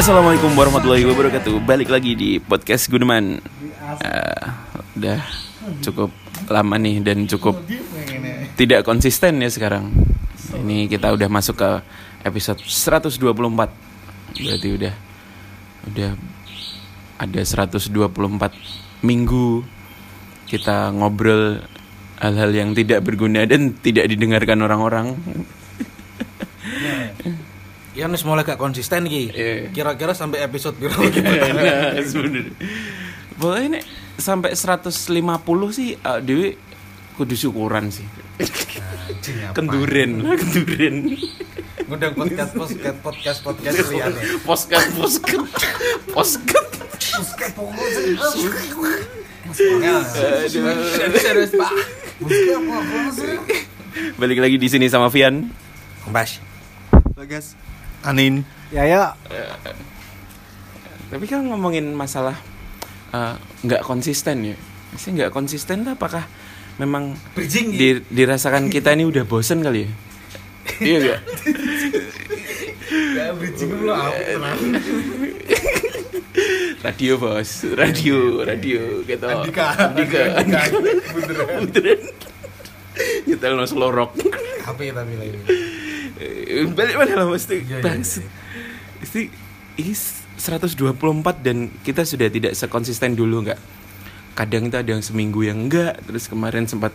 Assalamualaikum warahmatullahi wabarakatuh. Balik lagi di podcast Guneman. Eh, udah cukup lama nih dan cukup tidak konsisten ya sekarang. Ini kita udah masuk ke episode 124. Berarti udah udah ada 124 minggu kita ngobrol hal-hal yang tidak berguna dan tidak didengarkan orang-orang. Ya nih mulai gak konsisten ki. Iya. Kira-kira sampai episode biru nah, sebenernya. Boleh nih sampai 150 sih uh, Dewi kudu syukuran sih. Kenduren lah, kenduren. Ngundang podcast podcast podcast podcast liyane. Poskat, poskat, poskat. Serius, Pak. Balik lagi di sini sama Vian. Mbas. Bagas Anin Ya ya. Tapi kan ngomongin masalah uh, nggak konsisten ya. Maksudnya nggak konsisten tuh apakah memang Bridging di- dirasakan kita ini udah bosen kali ya? iya gak? Ya bridging lu apa Radio bos, radio, radio gitu. Andika. Andika, Andika. Beneran. Beneran. Nyetel no selorok. Apa ya tapi lagi? Eh, Balik mana lah mesti iya. Mesti ini 124 dan kita sudah tidak sekonsisten dulu nggak? Kadang itu ada yang seminggu yang enggak, terus kemarin sempat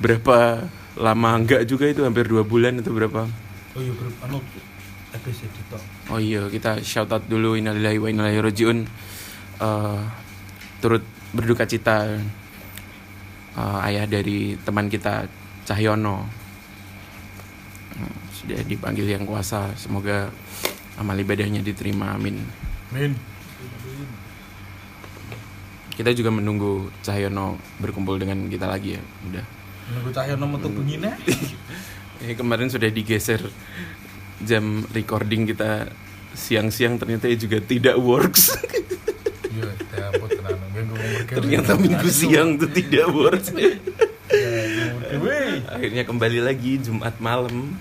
berapa lama enggak juga itu hampir dua bulan atau berapa? Oh iya bro, anu episode itu. Oh iya, kita shout out dulu innalillahi wa inna ilaihi rajiun. Eh, turut berduka cita eh, ayah dari teman kita Cahyono. Sudah dipanggil yang kuasa, semoga amal ibadahnya diterima. Amin. Min. Kita juga menunggu Cahyono berkumpul dengan kita lagi ya. Udah. Nunggu cahaya nomor tuh begini. Ini kemarin sudah digeser jam recording kita siang-siang ternyata juga tidak works. Iya, ya ternyata minggu siang tuh tidak works. Wih. akhirnya kembali lagi Jumat malam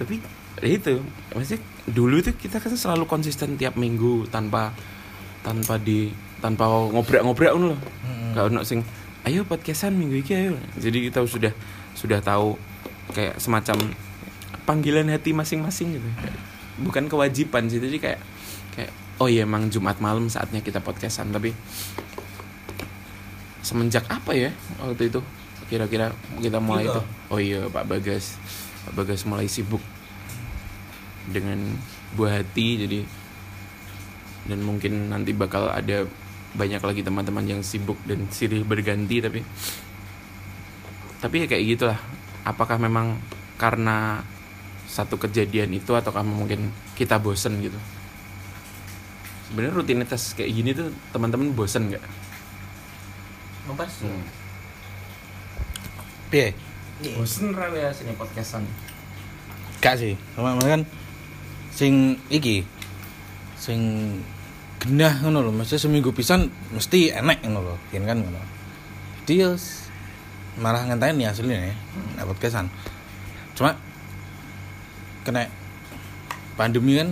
tapi ya itu maksudnya dulu itu kita kan selalu konsisten tiap minggu tanpa tanpa di tanpa ngobrak-ngobrak loh. Hmm. gak ono sing ayo podcastan minggu ini ayo. Jadi kita sudah sudah tahu kayak semacam panggilan hati masing-masing gitu. Bukan kewajiban sih jadi kayak kayak oh iya emang Jumat malam saatnya kita podcastan. Tapi semenjak apa ya waktu itu kira-kira kita mulai itu? Oh iya Pak Bagas Pak Bagas mulai sibuk dengan buah hati jadi dan mungkin nanti bakal ada banyak lagi teman-teman yang sibuk dan silih berganti tapi tapi ya kayak gitulah apakah memang karena satu kejadian itu ataukah mungkin kita bosen gitu sebenarnya rutinitas kayak gini tuh teman-teman bosen nggak Ngepas. Hmm. Piye? Bosen ra ya sini podcastan Gak sih, sama kan sing iki sing genah ngono lho, mesti seminggu pisan mesti enek ngono lho, yen kan ngono. Jadi ya s- malah ngenteni aslinya ya, nek podcastan. Cuma kena pandemi kan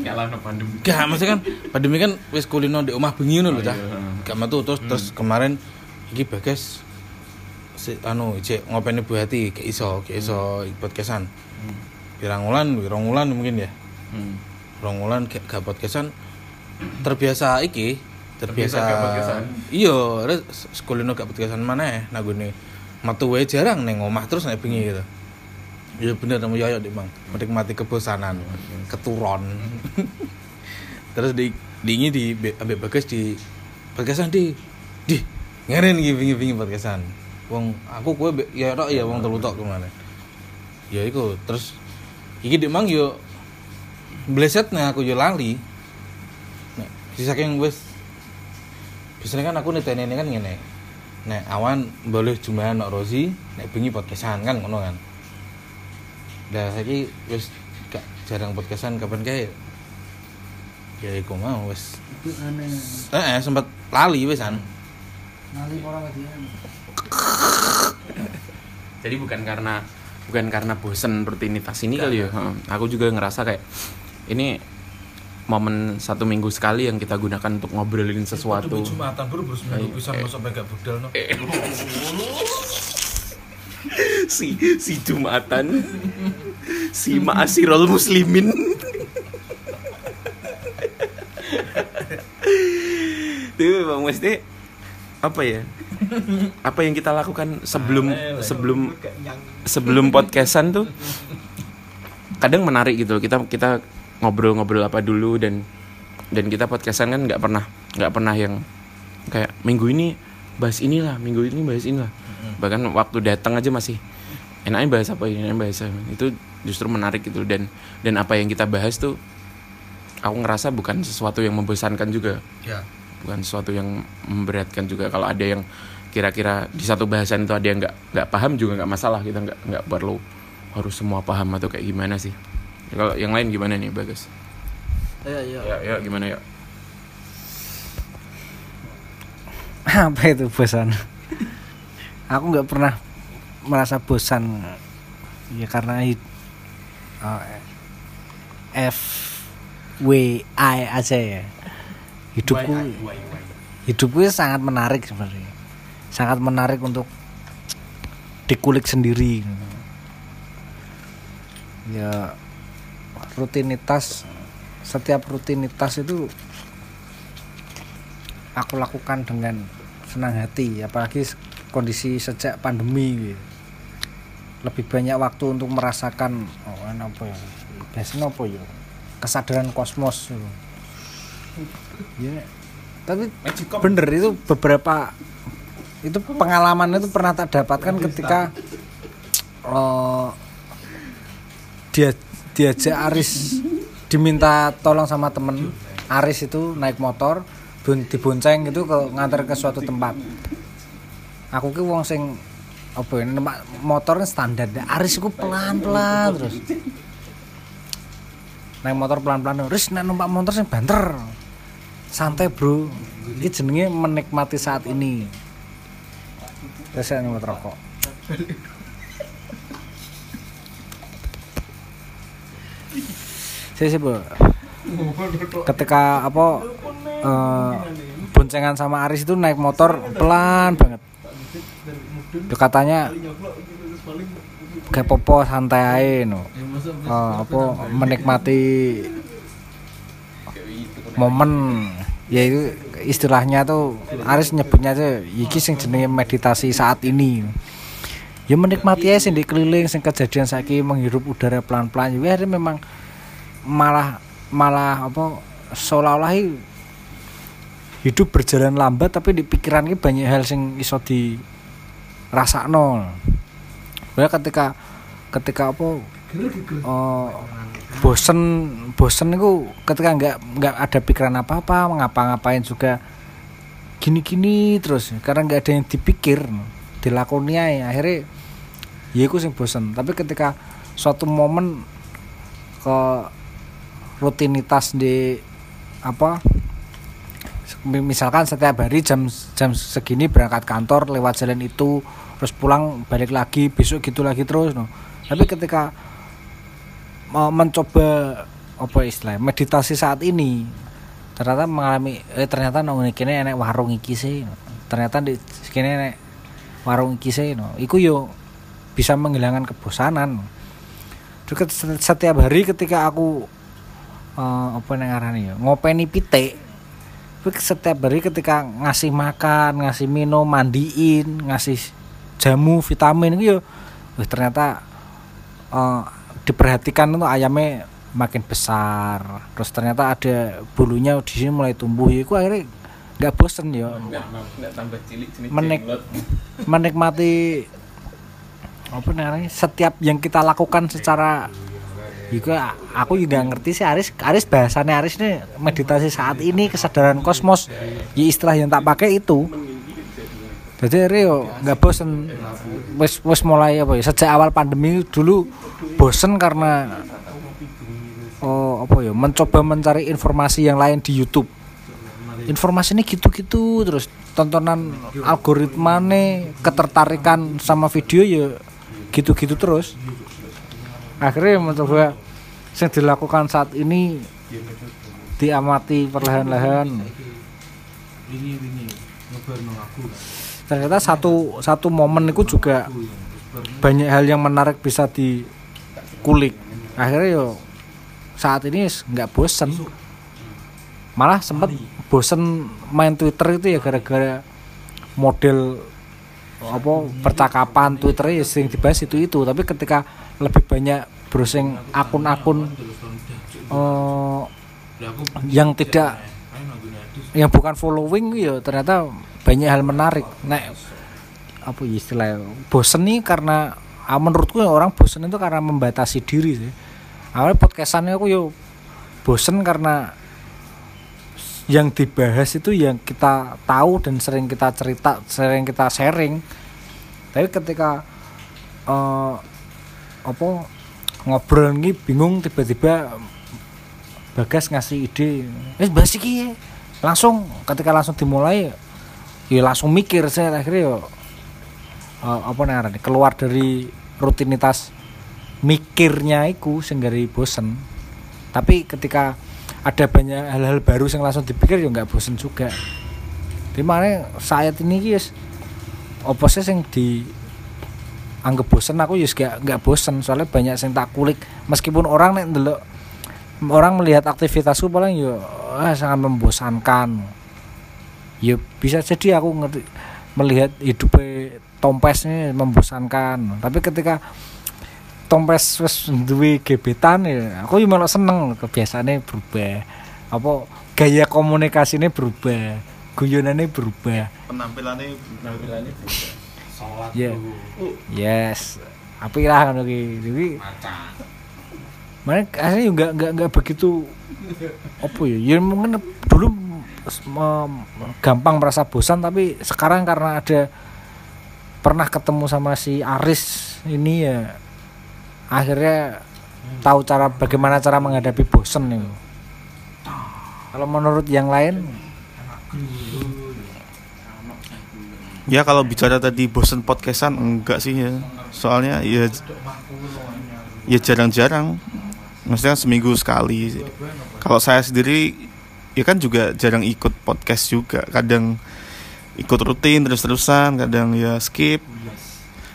nyala no pandemi gak maksudnya kan pandemi kan wis kulino di omah bengi ngono lho Oh, cah. iya. Gak metu terus terus kemarin iki bagas si anu cek ngopeni Bu Hati gak iso, gak iso podcastan. Pirang wulan, pirang wulan mungkin ya. Hmm. Pirang wulan gak, gak podcastan. Terbiasa iki Terbiasa terbiasa, terus sekolino gak podcastan mana ya nagune metu wae jarang neng omah terus nek bengi gitu. Iya bener nemu yoyo dik bang menikmati kebosanan keturun terus di diingi di be- ambek bagas di podcastan di di ngeren iki bengi-bengi podcastan wong aku be- ya tok ya wong telu tok ke mana. Ya iku terus iki dik mang yo bleset nih aku yo lali. Nek saking wis biasanya kan aku niteni ini kan ngene. Nek awan boleh cuma nok Rozi nek bengi podcastan kan ngono kan. Dah saiki wis gak jarang podcastan kapan kae ya iku mau wis. Itu aneh. Eh, eh sempat lali wis kan ngali orang kadian jadi bukan karena bukan karena bosen rutinitas ini kali ya? Heeh. aku juga ngerasa kayak ini momen satu minggu sekali yang kita gunakan untuk ngobrolin sesuatu. Aduh, Jumatan bro, bro seminggu Ayo, bisa eh. masuk gak budal no. si si jumatan. Si ma'asirul muslimin. Tuh bang mesti apa ya apa yang kita lakukan sebelum sebelum sebelum podcastan tuh kadang menarik gitu loh. kita kita ngobrol-ngobrol apa dulu dan dan kita podcastan kan nggak pernah nggak pernah yang kayak minggu ini bahas inilah minggu ini bahas inilah. Bahkan waktu datang aja masih enaknya bahas apa ini? Enaknya bahas apa. itu justru menarik gitu dan dan apa yang kita bahas tuh aku ngerasa bukan sesuatu yang membosankan juga. Ya. Bukan sesuatu yang memberatkan juga kalau ada yang kira-kira di satu bahasan itu ada yang nggak nggak paham juga nggak masalah kita nggak nggak perlu harus semua paham atau kayak gimana sih kalau yang lain gimana nih bagus Iya, iya. ya ya gimana ya Apa itu bosan? Aku nggak pernah merasa bosan. Ya karena oh, F W I aja ya. Hidupku hidupku sangat menarik sebenarnya. Sangat menarik untuk dikulik sendiri. Ya rutinitas setiap rutinitas itu aku lakukan dengan senang hati apalagi kondisi sejak pandemi gitu. lebih banyak waktu untuk merasakan oh apa ya biasanya apa ya kesadaran kosmos gitu. Ya tapi bener itu beberapa itu pengalaman itu pernah tak dapatkan ketika eh, dia diajak Aris diminta tolong sama temen. Aris itu naik motor bun- dibonceng gitu ke ngantar ke suatu tempat. Aku ki wong sing apa ya numpak motor kan standar. Aris ku pelan pelan terus. Naik motor pelan pelan terus naik numpak motor sing banter santai bro. Ini jenenge menikmati saat ini. Terus saya numpak rokok. Sih sih bro. Ketika apa eh, boncengan sama Aris itu naik motor pelan banget. Itu katanya kayak popo santai aja no. Eh, apa menikmati momen. Ya itu istilahnya tuh Aris nyebutnya tuh iki sing jenenge meditasi saat ini. Ya menikmati aja sing di keliling sing kejadian saiki menghirup udara pelan-pelan. Ya akhirnya memang malah malah apa seolah-olah hidup berjalan lambat tapi di pikiran ini banyak hal sing iso di rasakno Bahwa ketika ketika apa eh, bosen bosen itu ketika nggak nggak ada pikiran apa apa ngapa-ngapain juga gini-gini terus karena nggak ada yang dipikir dilakoni ae. akhirnya ya iku sing bosen tapi ketika suatu momen ke rutinitas di apa mi- misalkan setiap hari jam jam segini berangkat kantor lewat jalan itu terus pulang balik lagi besok gitu lagi terus no. tapi ketika mencoba apa istilah meditasi saat ini ternyata mengalami eh ternyata nang kene enek warung iki sih ternyata di kene enek warung iki sih no. iku yo bisa menghilangkan kebosanan no. Terus ket- setiap hari ketika aku eh, apa yang ngarani ya ngopeni pitik setiap hari ketika ngasih makan ngasih minum mandiin ngasih jamu vitamin itu wih, ternyata eh, diperhatikan tuh ayamnya makin besar. Terus ternyata ada bulunya di sini mulai tumbuh. Ya aku akhirnya nggak bosen ya. Menik- menikmati apa namanya setiap yang kita lakukan secara juga aku juga ngerti sih Aris Aris bahasannya Aris ini meditasi saat ini kesadaran kosmos. Ya istilah yang tak pakai itu jadi Rio nggak bosen. Wes wes mulai apa ya sejak awal pandemi dulu bosen karena oh apa ya mencoba mencari informasi yang lain di YouTube. Informasi ini gitu-gitu terus tontonan algoritma nih ketertarikan sama video ya gitu-gitu terus. Akhirnya mencoba yang dilakukan saat ini diamati perlahan-lahan ternyata satu satu momen itu juga banyak hal yang menarik bisa dikulik. Akhirnya yo saat ini nggak bosen. Malah sempat bosen main Twitter itu ya gara-gara model apa percakapan Twitter ya sering dibahas itu itu. Tapi ketika lebih banyak browsing akun-akun eh, yang tidak yang bukan following ya ternyata banyak hal menarik. Nek apa ya istilahnya bosen nih karena ah, menurutku ya orang bosen itu karena membatasi diri sih. Awalnya podcastannya aku yo bosen karena yang dibahas itu yang kita tahu dan sering kita cerita sering kita sharing. Tapi ketika eh apa ngobrol nih bingung tiba-tiba Bagas ngasih ide eh bahas iki ya." langsung ketika langsung dimulai ya langsung mikir saya akhirnya yo eh, apa namanya keluar dari rutinitas mikirnya iku sing bosen. Tapi ketika ada banyak hal-hal baru yang langsung dipikir ya nggak bosen juga. Di mana saat ini guys apa sih yang di anggap bosen? Aku ya gak nggak bosen. Soalnya banyak yang tak kulik. Meskipun orang ndelok orang melihat aktivitasku paling ya ah, sangat membosankan ya bisa jadi aku ngerti melihat hidupnya Tompes ini membosankan. Tapi ketika Tompes wis duwe gebetan ya aku yo malah seneng. Kebiasaannya berubah. Apa gaya komunikasinya berubah guyonannya berubah. Penampilannya ya. yes. Api lah kan lagi jadi mana aslinya juga nggak nggak begitu apa ya? Ya mungkin dulu gampang merasa bosan tapi sekarang karena ada pernah ketemu sama si Aris ini ya akhirnya tahu cara bagaimana cara menghadapi bosan nih kalau menurut yang lain? Ya kalau bicara tadi bosen podcastan enggak sih ya. Soalnya ya ya jarang-jarang. Maksudnya seminggu sekali. Kalau saya sendiri ya kan juga jarang ikut podcast juga. Kadang ikut rutin terus-terusan kadang ya skip.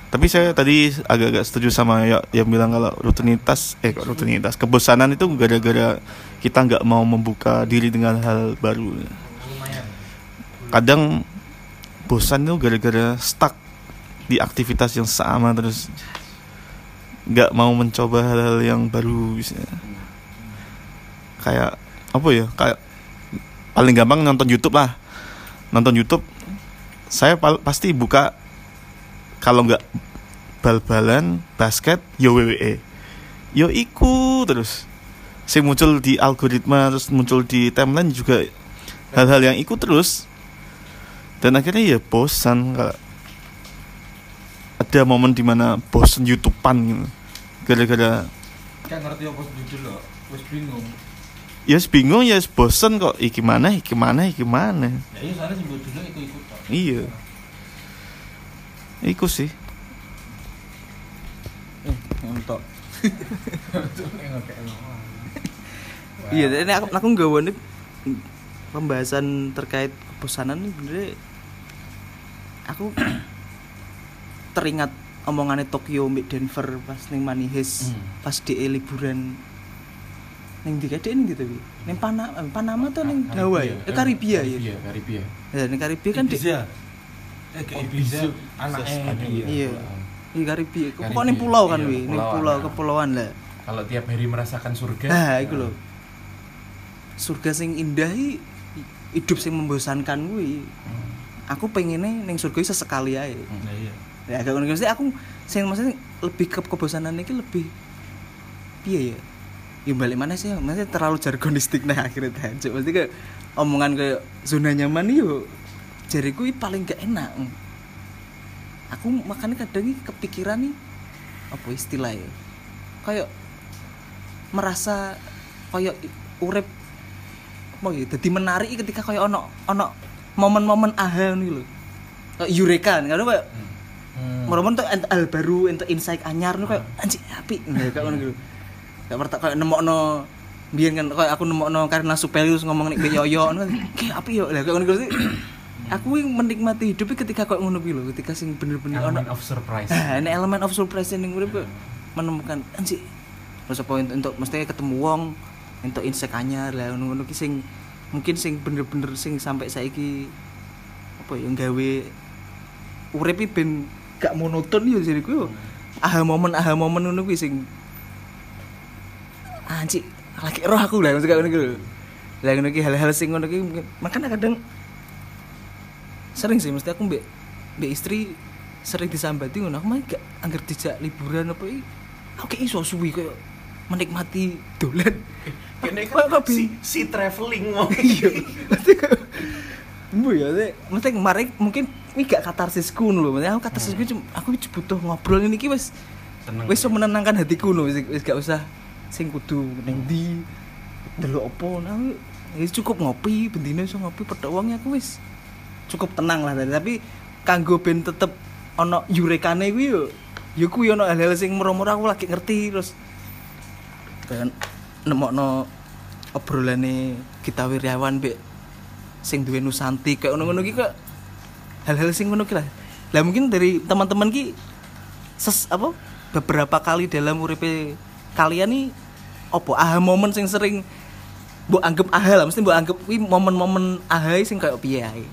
Tapi saya tadi agak-agak setuju sama ya yang bilang kalau rutinitas eh rutinitas kebosanan itu gara-gara kita nggak mau membuka diri dengan hal baru. Kadang bosan itu gara-gara stuck di aktivitas yang sama terus nggak mau mencoba hal-hal yang baru bisa. Kayak apa ya kayak paling gampang nonton YouTube lah. Nonton YouTube saya pasti buka kalau nggak bal-balan basket yo WWE yo iku terus. Saya muncul di algoritma terus muncul di timeline juga hal-hal yang ikut terus. Dan akhirnya ya bosan kalau ada momen di mana bosan youtubean gitu. Gara-gara Kan ngerti apa judul lo, wis bingung. Ya yes, bingung ya yes, bosan kok. Iki mana iki mana iki mana Ya iya soalnya ikut-ikut tok. iya. Iku sih. Untuk Iya, ini aku aku nggak pembahasan terkait kebosanan ini bener aku teringat omongannya Tokyo Mbak Denver pas neng Manihes pas di liburan neng di kade ini gitu bi. Neng Panama Panama tuh neng Hawaii eh, Karibia. Ya? Iya, Karibia. ya neng Karibia kan di Ibiza. Eh ke Ibiza. Anaknya dia. iya. Di Karibia. Karibia. pokoknya pulau kan Iya, wi neng pulau kepulauan lah. Kalau tiap hari merasakan surga. nah itu loh. Surga sing indah i- hidup sing membosankan gue aku pengennya neng surga iki sesekali aja Nah iya. ya agak sih aku sing maksudnya lebih ke kebosanan ini lebih piye ya ya balik mana sih? Maksudnya terlalu jargonistik nah akhirnya tajuk maksudnya kayak omongan kayak zona nyaman yo jariku paling gak enak. Aku makanya kadang kepikiran nih apa istilahnya kayak merasa kayak urip mau ya jadi menarik ketika kayak ono ono momen-momen aha nih loh kayak eureka kan kayak Hmm. Momen tuh hal baru, ente insight anyar nih kayak anjing api, nah kayak gitu. Gak pernah kayak nemokno biyen kan kayak aku nemokno karena Supelius ngomong nek yoyo ngono kan kayak apa yo lah kayak ngono aku yang menikmati hidup ketika kok ngono lho ketika sing bener-bener ono of surprise Nah, ini elemen of surprise urip kok menemukan anjir. Terus apa untuk, untuk mesti ketemu wong untuk insek anyar lah ngono-ngono ki sing mungkin sing bener-bener sing sampai saiki apa ya gawe urip iki ben gak monoton ya jadi kuwi. Aha momen aha momen ngono kuwi sing anjir lagi roh aku lah maksudnya ngono lho. Lah ngono ki hal-hal sing ngono ki mungkin- makanya kadang sering sih mesti aku mbek mbek istri sering disambati ngono. Aku mah gak angger dijak liburan apa iki. Aku kayak iso suwi kayak menikmati dolan. Kene Kok- kok si, si traveling mau. iya. Mesti Bu ya, mesti kemarin mungkin ini gak katarsisku lho. Maksudnya aku katarsisku cuma aku butuh ngobrol ini ki wis wis iso menenangkan hatiku wis wis gak usah sing kudu ning ndi delok apa nah wis cukup ngopi, bendino iso ngopi pedhok wong aku wis cukup tenang lah tadi. tapi kanggo ben tetep ono yurekane kuwi yo yo kuwi ono hal-hal sing murah-murah aku lagi ngerti terus kan nemokno obrolane kita wiryawan mbek sing duwe Nusanti kayak ngono-ngono ki kok hal-hal sing ngono ki lah. Lah mungkin dari teman-teman ki ses apa beberapa kali dalam uripe kalian nih opo aha momen sing sering mbok anggap aha lah mesti mbok anggap kuwi momen-momen aha sing kayak piye ae.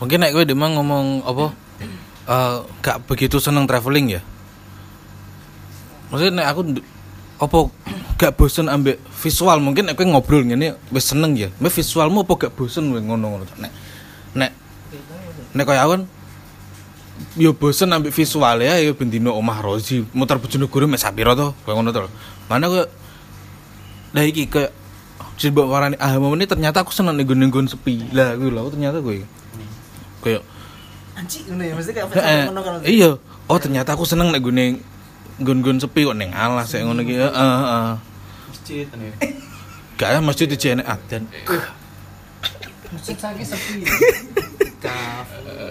Mungkin nek kowe demang ngomong apa eh gak begitu seneng traveling ya. Maksudnya nek aku apa gak bosen ambek visual mungkin kowe ngobrol ngene wis seneng ya. Mbak visualmu apa gak bosen ngono-ngono nek nek nek koyo aku kan yo bosen ambek visual ya yo bendino omah Rozi muter Bojonegoro mek sapiro to koyo ngono to. Mana kowe Lah iki kayak warani ah momen ini ternyata aku seneng nih gun sepi lah gue lah ternyata gue kayak Anjing ngono ya mesti kayak Eh, ngono kan. iya oh ternyata aku seneng nek gune gun-gun sepi kok neng alas kayak ngono iki heeh heeh Masjid nih. gak masjid di jenek adan musik saiki sepi.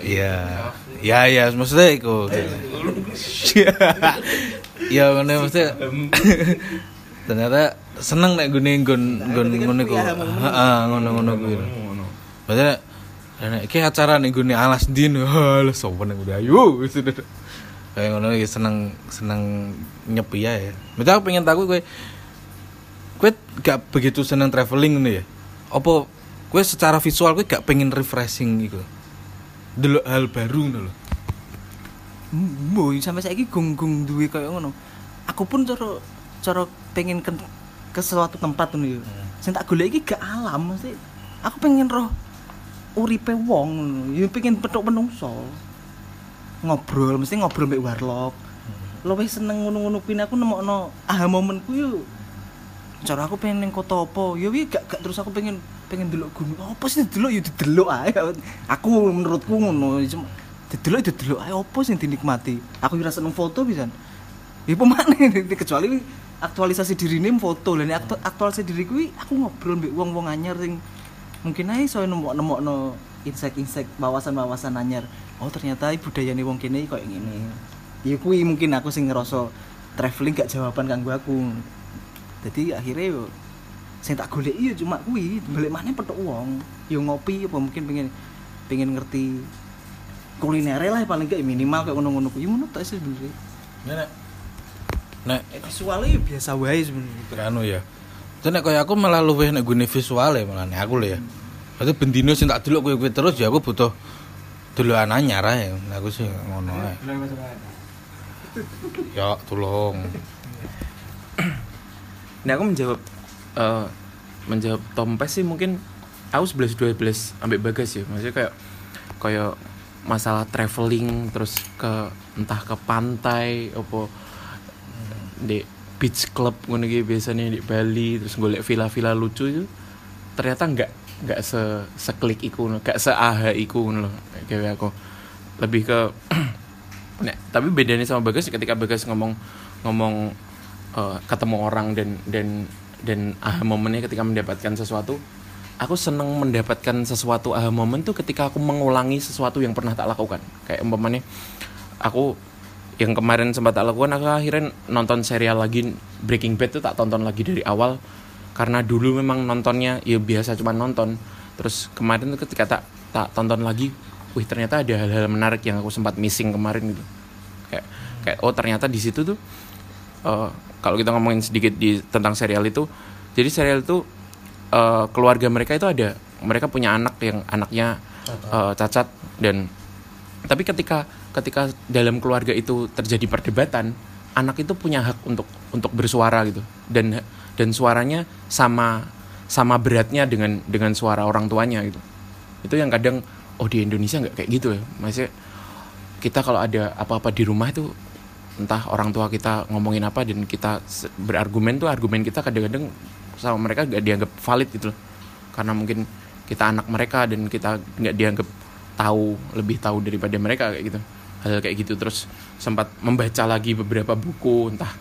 Iya. Ya ya maksudnya iku. Ya ngono maksudnya. Ternyata seneng nek gune gun gun ngono iku heeh ngono ngono kuwi. Maksudnya nek iki acara ning gune alas ndin halah sopan udah ayo wis udah. kayak ngono iki seneng seneng nyepi ya Maksudnya aku pengen tahu kowe kowe gak begitu seneng traveling ngono ya? Apa kowe secara visual kowe gak pengen refreshing iku delok hal baru ngono lho Mbo sampai saiki gung-gung duwe kayak ngono. Aku pun cara cara pengen ke, ke suatu tempat ngono ya. Sing tak golek iki gak alam mesti. Aku pengen roh uripe wong. Ya pengen petuk menungso. Ngobrol mesti ngobrol mbek warlock. Luwih seneng ngono-ngono kuwi aku nemokno aha momenku yo. Cara aku pengen ning kota apa? Wi gak, gak terus aku pengen pengen delok gunung. Apa sih delok ya didelok ae. Aku menurutku ngono cuma ya didelok ae apa sing dinikmati. Aku ora seneng foto pisan. Ya pemane kecuali aktualisasi diri ini foto ini aktu- aktualisasi diri kuwi aku ngobrol mbek wong-wong anyar sing mungkin ae iso nemok-nemokno insek-insek wawasan-wawasan anyar. Oh ternyata budayane wong kene koyo ngene. Ya kuwi mungkin aku sing ngerasa traveling gak jawaban kanggo aku. Jadi akhirnya sing tak golek yo cuma kuwi balik mana petuk wong. Yo ngopi apa mungkin pengen pengen ngerti kuliner lah paling gak minimal kayak ngono-ngono kuwi ngono tak sih sebenarnya. nek nek Eh, visualnya ya biasa wae sebenarnya. anu ya Terus nek kaya aku malah luwih nek gune visual ya malah nek aku lho ya. Berarti bendino sing tak delok kowe-kowe terus ya aku butuh delokan anyar ae. Aku sih ngono ae. Ya, tolong. Nah aku menjawab eh, menjawab Tompes sih mungkin aku 11 12 ambek bagas ya. Maksudnya kayak kayak masalah traveling terus ke entah ke pantai apa di beach club ngono iki biasanya di Bali terus golek villa-villa lucu itu ternyata nggak nggak se seklik iku nggak se aha iku loh kayak aku lebih ke Nek, tapi bedanya sama Bagas ketika Bagas ngomong ngomong eh, ketemu orang dan dan dan aha momennya ketika mendapatkan sesuatu aku seneng mendapatkan sesuatu aha momen tuh ketika aku mengulangi sesuatu yang pernah tak lakukan. Kayak umpamanya aku yang kemarin sempat tak lakukan aku akhirnya nonton serial lagi Breaking Bad tuh tak tonton lagi dari awal. Karena dulu memang nontonnya ya biasa cuma nonton. Terus kemarin tuh ketika tak tak tonton lagi wih ternyata ada hal-hal menarik yang aku sempat missing kemarin gitu. Kayak kayak oh ternyata di situ tuh eh, kalau kita ngomongin sedikit di tentang serial itu jadi serial itu eh, keluarga mereka itu ada mereka punya anak yang anaknya eh, cacat dan tapi ketika ketika dalam keluarga itu terjadi perdebatan anak itu punya hak untuk untuk bersuara gitu. Dan dan suaranya sama sama beratnya dengan dengan suara orang tuanya gitu. Itu yang kadang oh di Indonesia nggak kayak gitu ya. Maksudnya kita kalau ada apa-apa di rumah itu entah orang tua kita ngomongin apa dan kita berargumen tuh argumen kita kadang-kadang sama mereka nggak dianggap valid gitu loh. Karena mungkin kita anak mereka dan kita nggak dianggap tahu lebih tahu daripada mereka kayak gitu. Hal kayak gitu terus sempat membaca lagi beberapa buku entah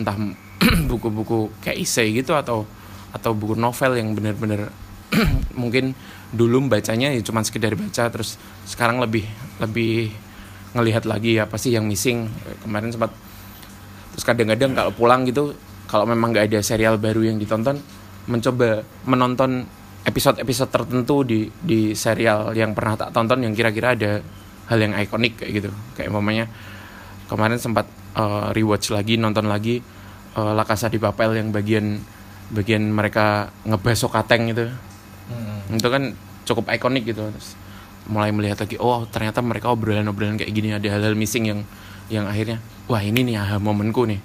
entah buku-buku kayak essay gitu atau atau buku novel yang benar-benar mungkin dulu bacanya ya cuma sekedar baca terus sekarang lebih lebih ngelihat lagi apa sih yang missing. Kemarin sempat terus kadang-kadang kalau pulang gitu kalau memang nggak ada serial baru yang ditonton mencoba menonton episode-episode tertentu di di serial yang pernah tak tonton yang kira-kira ada hal yang ikonik kayak gitu. Kayak umpamanya kemarin sempat eh, rewatch lagi nonton lagi eh, La Casa di Papel yang bagian bagian mereka ngebahas Sokateng gitu. Itu kan cukup ikonik gitu. Terus mulai melihat lagi oh ternyata mereka obrolan-obrolan kayak gini ada hal-hal missing yang yang akhirnya wah ini nih aha momenku nih.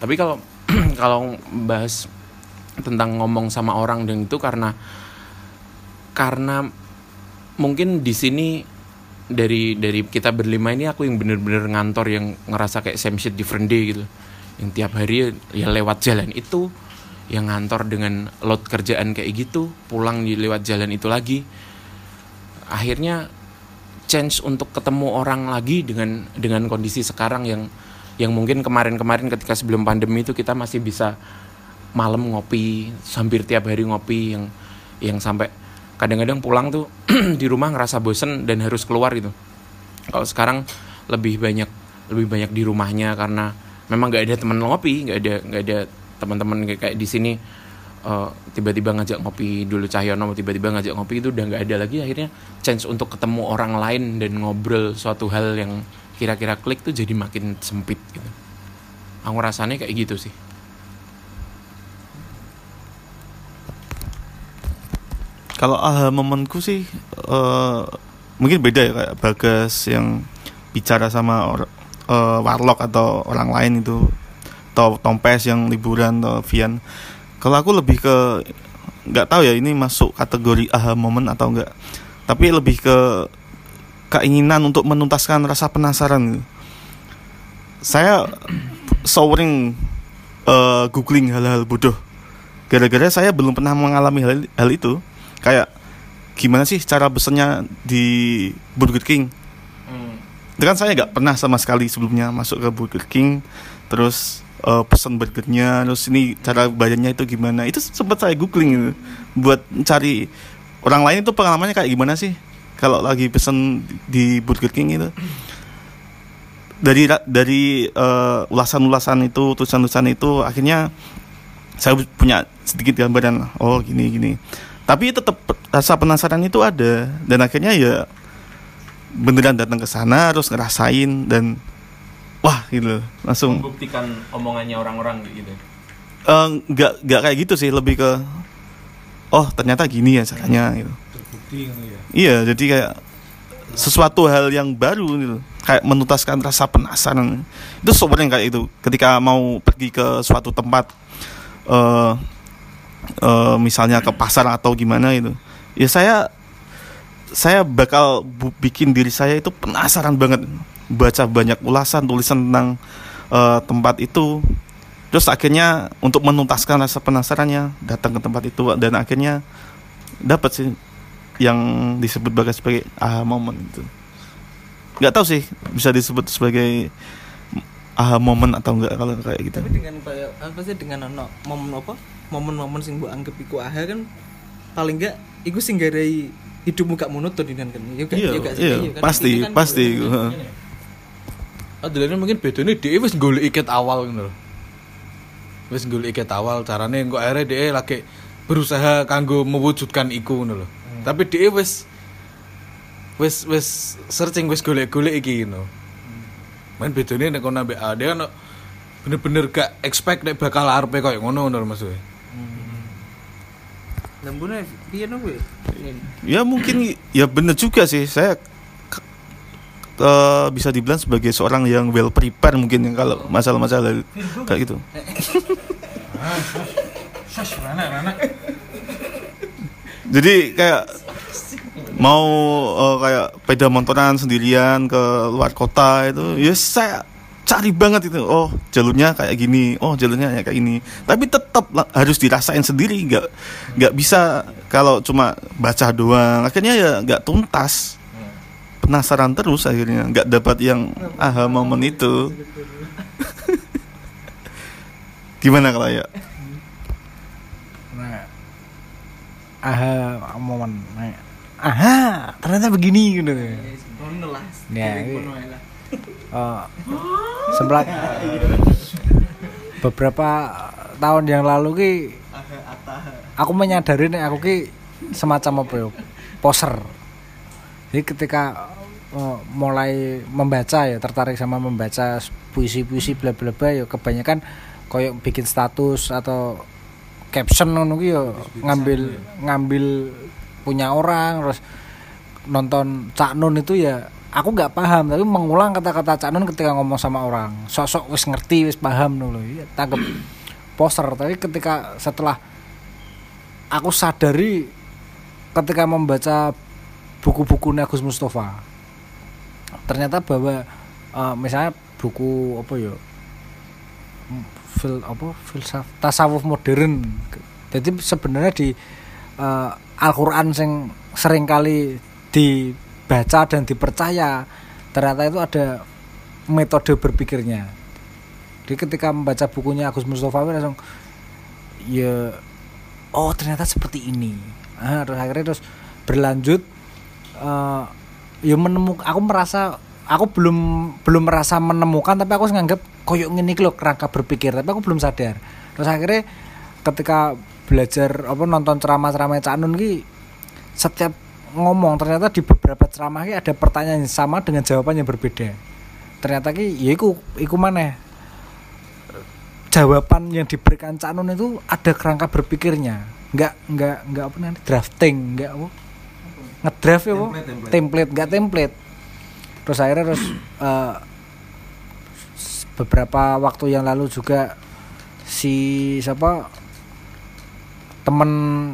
Tapi kalau kalau bahas tentang ngomong sama orang dan itu karena karena mungkin di sini dari dari kita berlima ini aku yang bener-bener ngantor yang ngerasa kayak same shit different day gitu. Yang tiap hari ya lewat jalan itu yang ngantor dengan load kerjaan kayak gitu pulang di lewat jalan itu lagi akhirnya chance untuk ketemu orang lagi dengan dengan kondisi sekarang yang yang mungkin kemarin-kemarin ketika sebelum pandemi itu kita masih bisa malam ngopi hampir tiap hari ngopi yang yang sampai kadang-kadang pulang tuh di rumah ngerasa bosen dan harus keluar gitu. Kalau sekarang lebih banyak lebih banyak di rumahnya karena memang nggak ada teman ngopi nggak ada nggak ada teman-teman kayak di sini eh, tiba-tiba ngajak ngopi dulu Cahyono tiba-tiba ngajak ngopi itu udah nggak ada lagi. Akhirnya chance untuk ketemu orang lain dan ngobrol suatu hal yang kira-kira klik tuh jadi makin sempit gitu. Aku rasanya kayak gitu sih. Kalau aha momenku sih eh, mungkin beda ya kayak Bagas yang bicara sama or, eh, warlock atau orang lain itu atau Tompes yang liburan atau Vian. Kalau aku lebih ke nggak tahu ya ini masuk kategori aha momen atau enggak. Tapi lebih ke keinginan untuk menuntaskan rasa penasaran. Saya sering eh, googling hal-hal bodoh. Gara-gara saya belum pernah mengalami hal, hal itu kayak gimana sih cara pesennya di Burger King itu kan saya nggak pernah sama sekali sebelumnya masuk ke Burger King terus eh, pesen burgernya terus ini cara bayarnya itu gimana. Itu sempat saya googling gitu, buat cari orang lain itu pengalamannya kayak gimana sih? Kalau lagi pesen di Burger King itu dari dari eh, ulasan-ulasan itu tulisan-tulisan itu akhirnya saya punya sedikit gambaran oh gini gini. Tapi tetap rasa penasaran itu ada dan akhirnya ya beneran datang ke sana terus ngerasain dan wah gitu. Langsung. Membuktikan omongannya orang-orang gitu. Eh, nggak nggak kayak gitu sih lebih ke oh ternyata gini ya caranya gitu. Iya jadi kayak sesuatu hal yang baru gitu. Kayak menuntaskan rasa penasaran. Itu sebenarnya kayak itu. Ketika mau pergi ke suatu tempat eh eh, misalnya ke pasar atau gimana itu ya saya saya bakal bu- bikin diri saya itu penasaran banget baca banyak ulasan tulisan tentang eh, tempat itu. Terus akhirnya untuk menuntaskan rasa penasarannya datang ke tempat itu dan akhirnya dapat sih yang disebut bagai sebagai aha moment itu. Nggak tahu sih bisa disebut sebagai aha moment atau enggak kalau kayak gitu. Tapi dengan apa sih dengan ono momen apa? Momen-momen sing mbok anggap iku aha kan paling enggak iku sing garai hidupmu gak monoton kan? Gak Iya, ya iya, kan? pasti, kan pasti. Heeh. Adelane mungkin bedane dia wis golek iket awal ngono lho. Wis golek iket awal carane engko akhirnya dia lagi berusaha kanggo mewujudkan iku ngono lho. Tapi dia wis wis wis searching wis golek-golek iki ngono. Main bedane nek kono ambek A dia kan bener-bener gak expect nek bakal arepe koyo ngono ngono maksudnya. Lembune piye no? Ya mungkin ya bener juga sih. Saya ke- bisa dibilang sebagai seorang yang well prepare mungkin yang kalau masalah-masalah kayak gitu. Jadi kayak mau eh, kayak peda motoran sendirian ke luar kota itu ya saya cari banget itu. Oh jalurnya kayak gini. Oh jalurnya kayak gini tapi tetap harus dirasain sendiri. Nggak nggak bisa kalau cuma baca doang. Akhirnya ya nggak tuntas penasaran terus akhirnya. Nggak dapat yang aha momen itu. Gimana kalau ya Nah, aha momen nah, aha ternyata begini gitu. Lah. Ya, iya. Eh, sebelah beberapa tahun yang lalu ki aku menyadari nih aku ki semacam apa ya poser. Jadi ketika eh, mulai membaca ya tertarik sama membaca puisi-puisi bla bla bla ya kebanyakan koyok bikin status atau caption ngono ki ya ngambil ngambil punya orang terus nonton Cak Nun itu ya aku nggak paham tapi mengulang kata-kata Cak Nun ketika ngomong sama orang. Sosok wis ngerti wis paham dulu ya tanggap poster. Tapi ketika setelah aku sadari ketika membaca buku-buku Agus Mustafa ternyata bahwa eh, misalnya buku apa ya? Fil apa? Filsaf tasawuf modern. Jadi sebenarnya di eh, Al-Qur'an sing sering kali dibaca dan dipercaya ternyata itu ada metode berpikirnya. Jadi ketika membaca bukunya Agus Mustafa langsung ya oh ternyata seperti ini. Ah, terus akhirnya terus berlanjut eh ya menemukan aku merasa aku belum belum merasa menemukan tapi aku nganggap koyok ngene iki lho kerangka berpikir tapi aku belum sadar. Terus akhirnya ketika belajar apa nonton ceramah-ceramah Cak Nun ki setiap ngomong ternyata di beberapa ceramah ki ada pertanyaan yang sama dengan jawaban yang berbeda. Ternyata ki ya iku iku mana jawaban yang diberikan Cak Nun itu ada kerangka berpikirnya. Nggak nggak nggak apa nanti drafting nggak apa ngedraft ya apa template nggak template. Terus akhirnya terus s- beberapa waktu yang lalu juga si siapa temen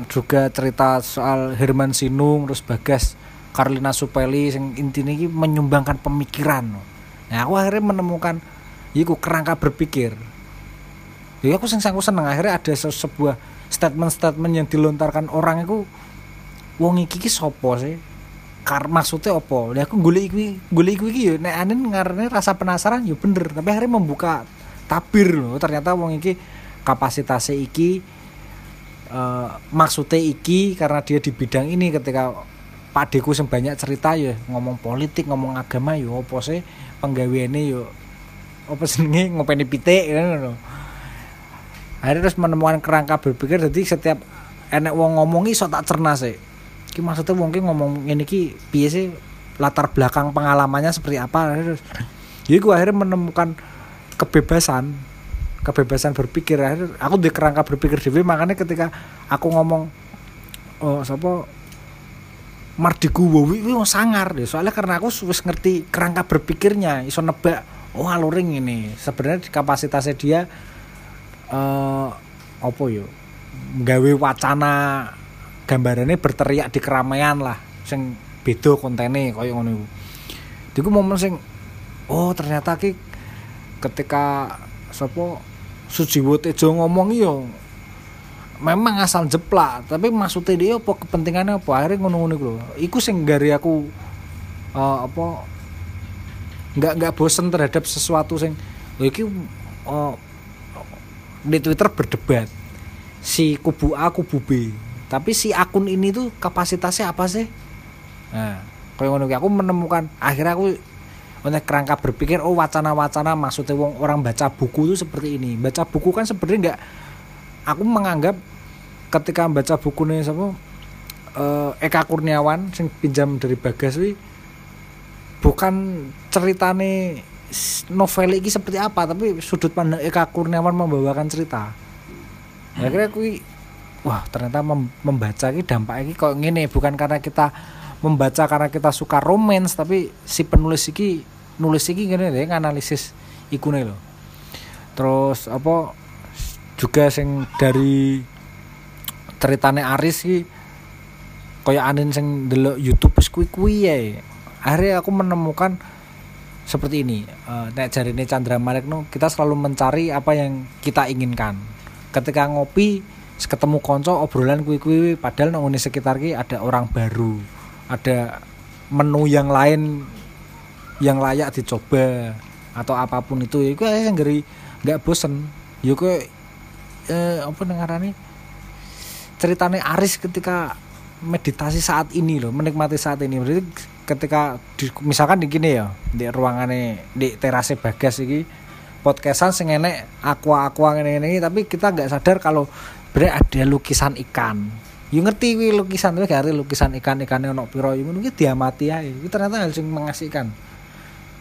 juga cerita soal Herman Sinung terus Bagas Karlina Supeli yang intinya ini menyumbangkan pemikiran. Nah aku akhirnya menemukan iku kerangka berpikir. Jadi aku sing aku seneng akhirnya ada se- sebuah statement-statement yang dilontarkan orang itu wong iki ki sopo sih? Kar maksudnya opo ya aku golek iki golek iki iki ya nek anen ngarane rasa penasaran ya bener. Tapi akhirnya membuka tabir loh ternyata wong iki kapasitasnya iki eh, maksudnya iki karena dia di bidang ini ketika Pak Deku sing banyak cerita ya ngomong politik ngomong agama ya opo sih? Penggaweane ya apa senenge ngopeni pitik kan lho. akhirnya terus menemukan kerangka berpikir jadi setiap enek wong ngomong iso tak cerna sih ki maksudnya mungkin ngomong ini ki piye sih? Latar belakang pengalamannya seperti apa? Jadi gue akhirnya menemukan kebebasan kebebasan berpikir. Akhirnya aku di kerangka berpikir dewe makanya ketika aku ngomong oh siapa Mardigu Wowi itu sangar deh. Soalnya karena aku wis ngerti kerangka berpikirnya iso nebak oh aluring ini sebenarnya kapasitasnya dia eh apa yo? Gawe wacana gambarannya berteriak di keramaian lah. Sing beda kontennya kaya ngono iku. Diku momen sing oh ternyata ki ketika sapa Sujiwo Tejo ngomong yo memang asal jeplak tapi maksudnya dia apa kepentingannya apa? Akhirnya ngono-ngono iku iku sing gari aku eh, apa nggak nggak bosen terhadap sesuatu sing iki eh, di Twitter berdebat. Si kubu A kubu B tapi si akun ini tuh kapasitasnya apa sih nah kayak ngono aku menemukan akhirnya aku Maksudnya kerangka berpikir oh wacana-wacana maksudnya wong orang baca buku itu seperti ini. Baca buku kan sebenarnya enggak aku menganggap ketika baca buku nih siapa eh, Eka Kurniawan sing pinjam dari Bagas wi bukan ceritane novel ini seperti apa tapi sudut pandang Eka Kurniawan membawakan cerita. Akhirnya kui wah ternyata mem- membaca ini dampak ini kok ngene bukan karena kita membaca karena kita suka romance tapi si penulis iki nulis iki ngene deh nganalisis ikune loh. Terus apa juga sing dari ceritane Aris iki kaya anin sing delok YouTube wis kuwi-kuwi ya. Akhirnya aku menemukan seperti ini. Eh nek jarine Chandra Malik no, kita selalu mencari apa yang kita inginkan. Ketika ngopi ketemu konco obrolan kuwi-kuwi padahal nang ngene sekitar ki ada orang baru. Ada menu yang lain yang layak dicoba atau apa pun itu. Ya gue yang ngeri nggak bosen. Ya gue eh, apa nengarane ceritanya Aris ketika meditasi saat ini loh menikmati saat ini. Berarti ketika di, misalkan di gini ya di ruangannya di terase bagas ini podcastan sing enek aqua aqua ini ini tapi kita nggak sadar kalau berarti ada lukisan ikan Yo ngerti wi lukisan gak ngerti lukisan ikan ikannya ono piro yo ki diamati ae. Itu ternyata hal sing mengasihkan.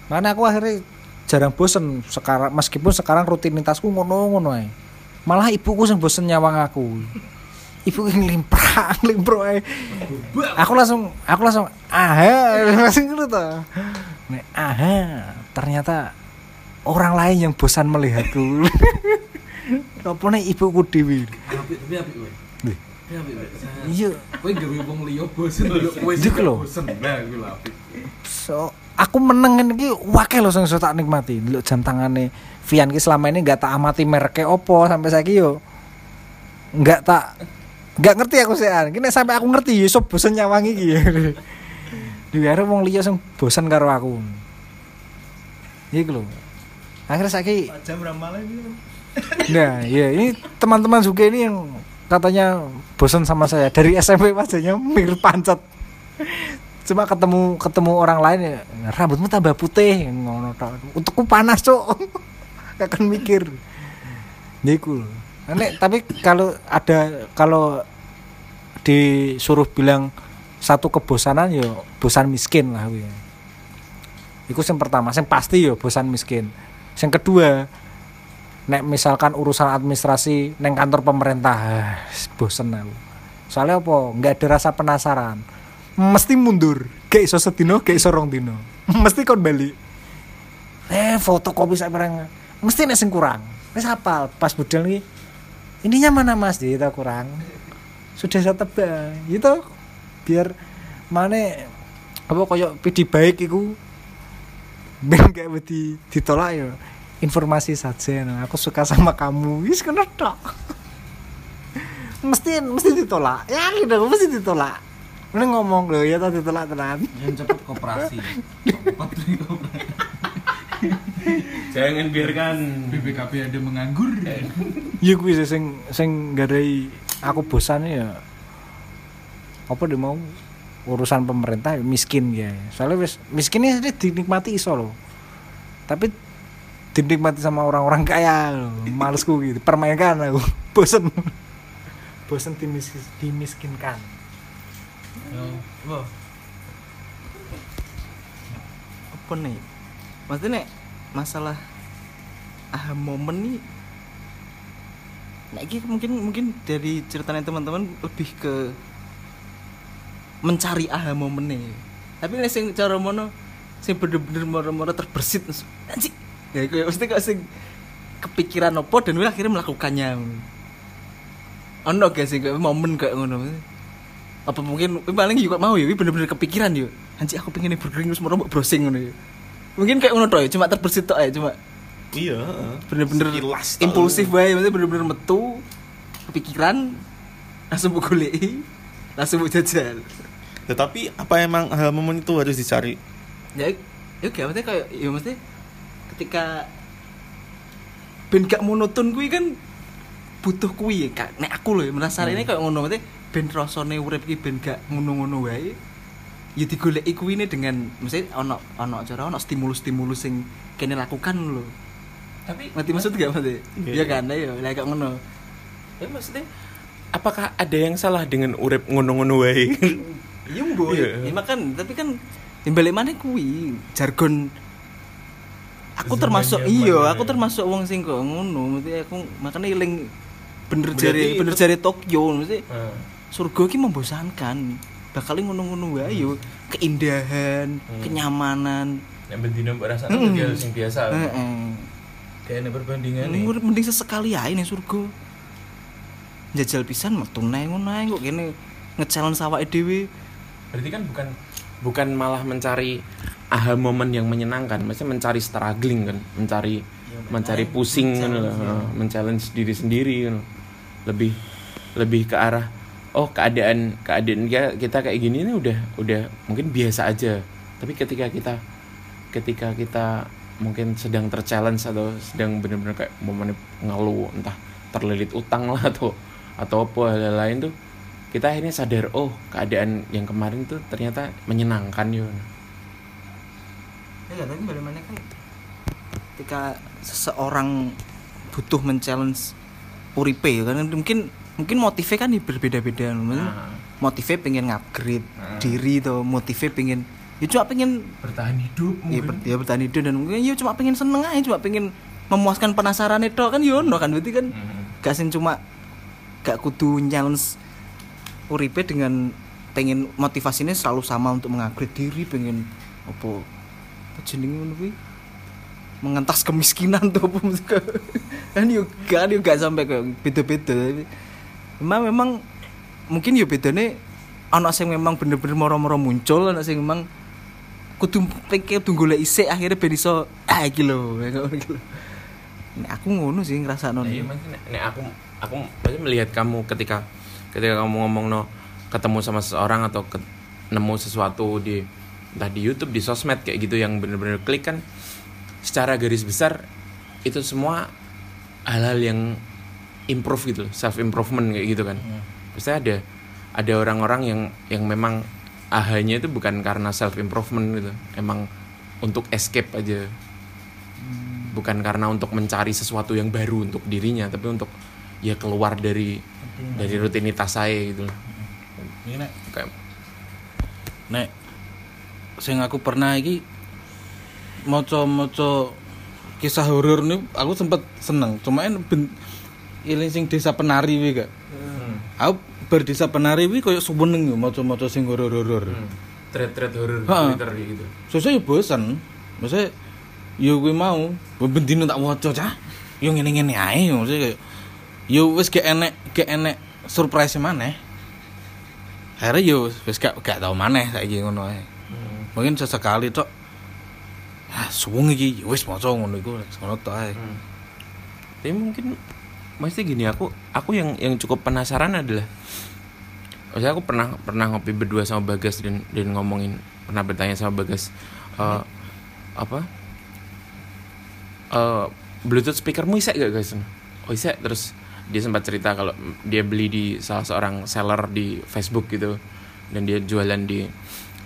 Makanya aku akhirnya jarang bosen sekarang meskipun sekarang rutinitasku ngono-ngono ae. Malah ibuku sing bosen nyawang aku. Ibu ngelimprak, ngelimpro ae. Aku langsung aku langsung aha, langsung gitu tuh. Nek, aha, ternyata orang lain yang bosan melihatku. Apa nih ibuku dewi? Apik tapi apik kowe. Kowe. Iya, Kowe gawe wong liya bosen lho kowe Dik lho. bosen. Nah, kuwi lho apik. so aku meneng iki wakil sing tak nikmati. Lho jam tangane Vian ki selama ini nggak tak amati mereknya opo sampai saiki yo. Nggak tak nggak ngerti aku sih an. Kini sampai aku ngerti yo iso bosen nyawangi iki. Di akhirnya wong liya sing bosen karo aku. Iku lho. Akhirnya saiki jam ramalan itu Nah, ya ini teman-teman juga ini yang katanya bosan sama saya dari SMP wajahnya mirip pancet. Cuma ketemu ketemu orang lain ya rambutmu tambah putih ngono. Untukku panas, Cuk. Gak akan mikir. Niku. Nek tapi kalau ada kalau disuruh bilang satu kebosanan ya bosan miskin lah kuwi. Iku yang pertama, yang pasti ya bosan miskin. Yang kedua, nek misalkan urusan administrasi neng kantor pemerintah ah, bosen aku. Soalnya apa? Nggak ada rasa penasaran. Mesti mundur. Kayak iso sedino kayak iso rong dino. Mesti kon balik. Eh fotokopi saya barang. Mesti nek sing kurang. Wis hafal. Pas budal nih ininya mana mas? Di itu kurang. Sudah saya tebak. Gitu biar mana apa koyok pidi baik iku. Ben gak wedi ditolak ya informasi saja. Nah, aku suka sama kamu. Wis kena tok. Mesti mesti ditolak. Ya gitu mesti ditolak. Ini ngomong loh ya tadi ditolak tenan. Yang cepet koperasi. Cepet koperasi. Jangan biarkan. BPKB ada menganggur. iya kuwi sih sing sing garai aku bosan ya. Apa dia mau urusan pemerintah ya miskin ya. Soalnya wis miskinnya ini dinikmati iso loh. Tapi dinikmati sama orang-orang kaya. Malesku gitu. Permainkan aku. Bosen. Bosen dimis dimiskinkan. Wah, apa nih? Maksudnya nek masalah aha momen nih nah ini mungkin mungkin dari ceritanya teman-teman lebih ke mencari aha momen nih. Tapi nek sing cara mono sing bener-bener moro-moro terbersit anjing ya kayak mesti kok sing kepikiran apa dan gue akhirnya melakukannya. Ono gak sih kayak momen kayak ngono. Apa mungkin eh, paling juga mau ya ini bener-bener kepikiran yuk anjir aku pengen burger terus mau browsing ngono ya mungkin kayak ngono ya cuma terbersit ya cuma Iya. bener-bener impulsif bae maksudnya bener-bener metu kepikiran langsung buku langsung buku jajal. Tetapi apa emang hal momen itu harus dicari? ya ya kayak maksudnya kayak ya maksudnya ketika ben gak monoton kuwi kan butuh kuwi ya kak nek aku loh ya merasa ini kayak ngono maksudnya ben rasane urip ki ben gak ngono-ngono wae ya digoleki kuwi dengan mesti ono ono cara ono stimulus-stimulus sing kene lakukan lho. tapi Ngerti maksud gak Mas? Iya kan, ya lah kok ngono. ya maksudnya apakah ada yang salah dengan urip ngono-ngono wae Iya mbok. Iya. Ya makan, tapi kan timbalik mana kuwi jargon aku termasuk iya, ya. aku termasuk wong sing kok ngono, mesti aku makanya eling bener jari bener jari Tokyo mesti surga ki membosankan. Bakal ngono-ngono wae yo, keindahan, Hmm. kenyamanan. yang bendino mbok rasane Hmm. hmm. sing biasa Heeh. kayak ini perbandingan nih Mending sesekali ae ning surga. Jajal pisan metu nae ngono ae kok kene nge-challenge awake dhewe. berarti kan bukan bukan malah mencari aha momen yang menyenangkan. Maksudnya mencari struggling kan mencari mencari pusing kan loh men-challenge diri sendiri kan. Lebih lebih ke arah oh keadaan keadaan kita, kayak gini ini udah udah mungkin biasa aja. Tapi ketika kita ketika kita mungkin sedang terchallenge atau sedang benar-benar kayak momen ngeluh entah terlilit utang lah atau atau apa hal lain tuh kita akhirnya sadar oh keadaan yang kemarin tuh ternyata menyenangkan yuk Ya tapi bagaimana kan ketika seseorang butuh men-challenge uripe ya kan? Mungkin mungkin motifnya kan berbeda-beda mungkin Nah. motifnya pengen ngupgrade Nah. diri tuh motifnya pengen ya cuma pengen bertahan hidup ya, ber, ya bertahan hidup dan mungkin ya cuma pengen seneng aja cuma pengen memuaskan penasaran itu kan? Yono kan? Berarti kan gak sing cuma gak kudu challenge uripe dengan pengen motivasinya selalu sama untuk mengupgrade diri pengen apa apa jenenge ngono kuwi mengentas kemiskinan tuh apa maksudnya. kan yo kan yo gak sampai ke beda-beda memang memang mungkin yo bedane anak sing memang bener-bener moro-moro muncul anak sing memang kudu pengen tunggu golek isik akhirnya ben iso ah iki lho. Nek aku ngono sih ngrasakno Nah, iya, nek aku aku melihat kamu ketika ketika kamu ngomong no ketemu sama seseorang atau ke- nemu sesuatu di entah di YouTube di sosmed kayak gitu yang bener-bener klik kan secara garis besar itu semua hal-hal yang improve gitu self improvement kayak gitu kan. Maksudnya ada ada orang-orang yang yang memang ahanya itu bukan karena self improvement gitu emang untuk escape aja. Bukan karena untuk mencari sesuatu yang baru untuk dirinya tapi untuk ya keluar dari dari rutinitas saya gitu ini nek kayak nek sing aku pernah iki maca-maca kisah horor nih aku sempet seneng cuman ben iling sing desa penari wi gak aku berdesa penari wi koyo suweneng yo maca-maca sing horor-horor thread-thread horor. Twitter gitu Sosok ya bosen. Maksudnya yo gue mau bendino tak waca cah. Yo ngene-ngene ae maksudnya kayak yo wis gak enek gak enek surprise maneh. Akhirnya yo wis gak gak tau maneh saiki ngono ae. Mungkin sesekali tok ah suwung iki yo wis maca ngono iku ngono tok ae. Hmm. tapi mungkin mesti gini aku aku yang yang cukup penasaran adalah Maksudnya aku pernah pernah ngopi berdua sama Bagas dan dan ngomongin pernah bertanya sama Bagas eh, apa eh Bluetooth speakermu isek gak guys? Oh isek terus dia sempat cerita kalau dia beli di salah seorang seller di Facebook gitu dan dia jualan di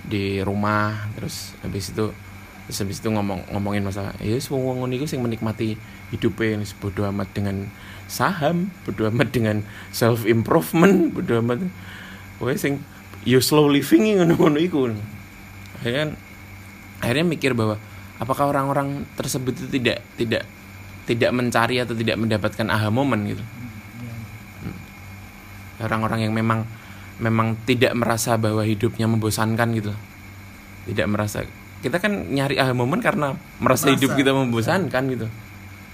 di rumah terus habis itu terus habis itu ngomong ngomongin masalah ya semua ngono iku sing menikmati hidupnya ini bodo amat dengan saham bodo amat dengan self improvement bodo amat Pokoknya sing you slow living ngono-ngono iku. Akhirnya kan akhirnya mikir bahwa apakah orang-orang tersebut itu tidak tidak tidak mencari atau tidak mendapatkan aha moment gitu. Hmm. Orang-orang yang memang memang tidak merasa bahwa hidupnya membosankan gitu. Tidak merasa kita kan nyari aha moment karena merasa, hidup kita membosankan gitu.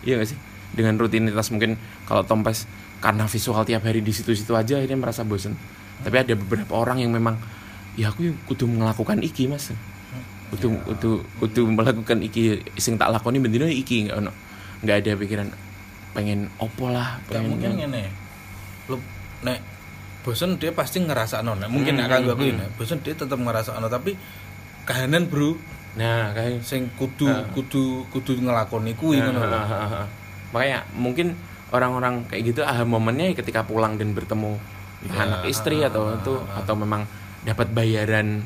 Iya gak sih? Dengan rutinitas mungkin kalau Tompes karena visual tiap hari di situ-situ aja akhirnya merasa bosan. Tapi ada beberapa orang yang memang ya aku kudu melakukan iki mas kudu kudu kudu melakukan iki sing tak lakoni bendino iki nggak ono nggak ada pikiran pengen opo lah Gak pengen mungkin ngene. Lu nek bosen dia pasti ngerasa nek mungkin nek kanggo aku ini bosen dia tetap ngerasa tapi kahanan bro. Nah kayak sing kudu Nah. kudu kudu ngelakoni kuwi Nah, ngono lho. ah, ah, ah. makanya mungkin orang-orang kayak gitu ah momennya ketika pulang dan bertemu Ya, anak istri atau itu atau memang dapat bayaran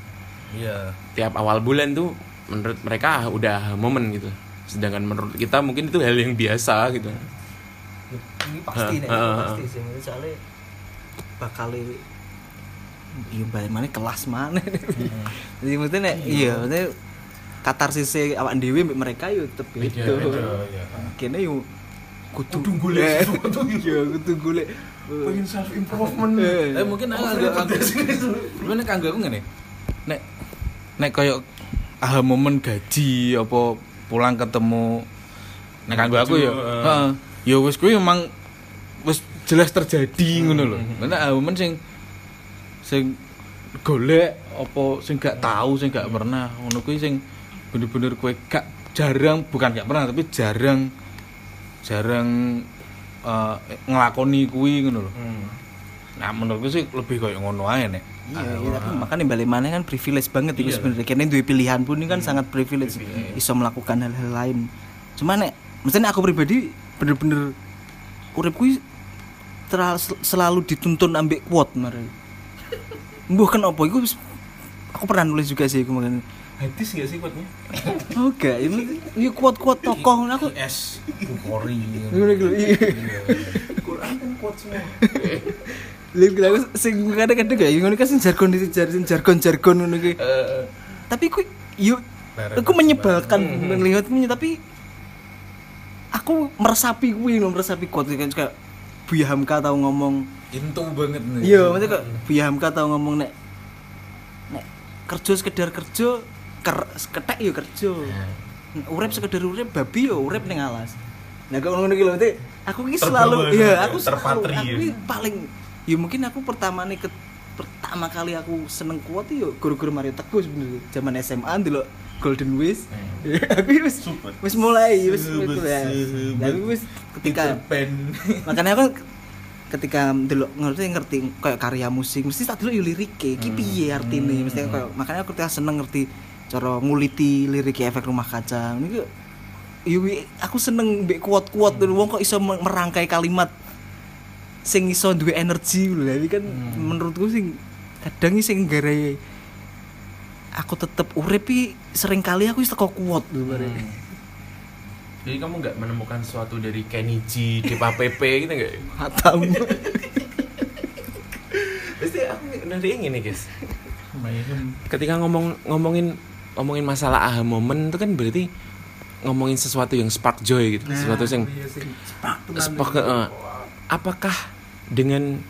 iya. tiap awal bulan tuh menurut mereka udah momen gitu. Sedangkan menurut kita mungkin itu hal yang biasa gitu. Ini pasti nih pasti sih. Soalnya bakal iya balik mana kelas mana. Jadi maksudnya nek iya. maksudnya katarsis awak dewi mbek mereka yo tetep beda iya. Kene yo kudu golek sesuatu iya kudu golek. Pengen self improvement eh mungkin aku agak agak gimana kanggo aku ngene. Nek nek koyo aha momen gaji apa pulang ketemu nek kanggo aku ya heeh. ya wis kuwi emang wis jelas terjadi ngono lho. Nek aha momen sing sing golek apa sing gak tahu sing gak pernah ngono kuwi sing bener-bener kowe gak jarang bukan gak pernah tapi jarang jarang eh, ngelakoni kuwi ngono lho. Nah menurutku sih lebih kayak ngono aja nek. iya iya tapi makanya balik mana kan privilege banget itu sebenarnya. Kene duwe pilihan pun ini kan sangat privilege bisa melakukan hal-hal lain. Cuma nek misalnya aku pribadi bener-bener urip kuwi terlalu selalu dituntun ambek quote mari Mbuh kenapa iku wis- aku pernah nulis juga sih kemarin hadis gak sih kuatnya Oke, ini ini kuat-kuat tokoh aku. S Bukori. Ngono iki lho, iya. Quran kan kuat semua Lha iki aku sing kadang-kadang kayak ngono kan sing jargon jargon jargon-jargon ngono iki. Tapi ku yo aku menyebalkan melihatnya tapi aku meresapi kuwi lho, meresapi kuat kan kayak Buya Hamka tahu ngomong Intu banget nih. Iya, maksudnya kok Buya Hamka tahu ngomong nek nek kerja sekedar kerja ker, ketek yo kerja. Urip sekedar urip babi yo urip ning alas. Nah kalau ngono iki lho, aku ki selalu iya, aku selalu aku ya. ki paling ya mungkin aku pertama nih ke, pertama kali aku seneng kuat yo guru-guru Mario Teguh sebenarnya zaman SMA dulu Golden Wish. aku wis wis mulai wis ya. Tapi wis ketika makanya aku ketika dulu ngerti ngerti kayak karya musik mesti tak dulu yo lirike iki piye artine? Mesti kayak makanya aku ketika seneng ngerti cara nguliti lirik efek rumah kaca. Ini aku seneng mbek kuat-kuat dulu wong kok iso me- merangkai kalimat sing iso duwe energi lho. Jadi kan menurutku sing kadang sing gara aku tetep urip iki sering kali aku wis teko kuat lho bare. jadi kamu nggak menemukan sesuatu dari Kenny G Depa PP gitu nggak? Hatam. Pasti aku nanti nih guys. Ketika ngomong ngomongin ngomongin masalah aha momen itu kan berarti ngomongin sesuatu yang spark joy gitu. Sesuatu yang spark eh, apakah dengan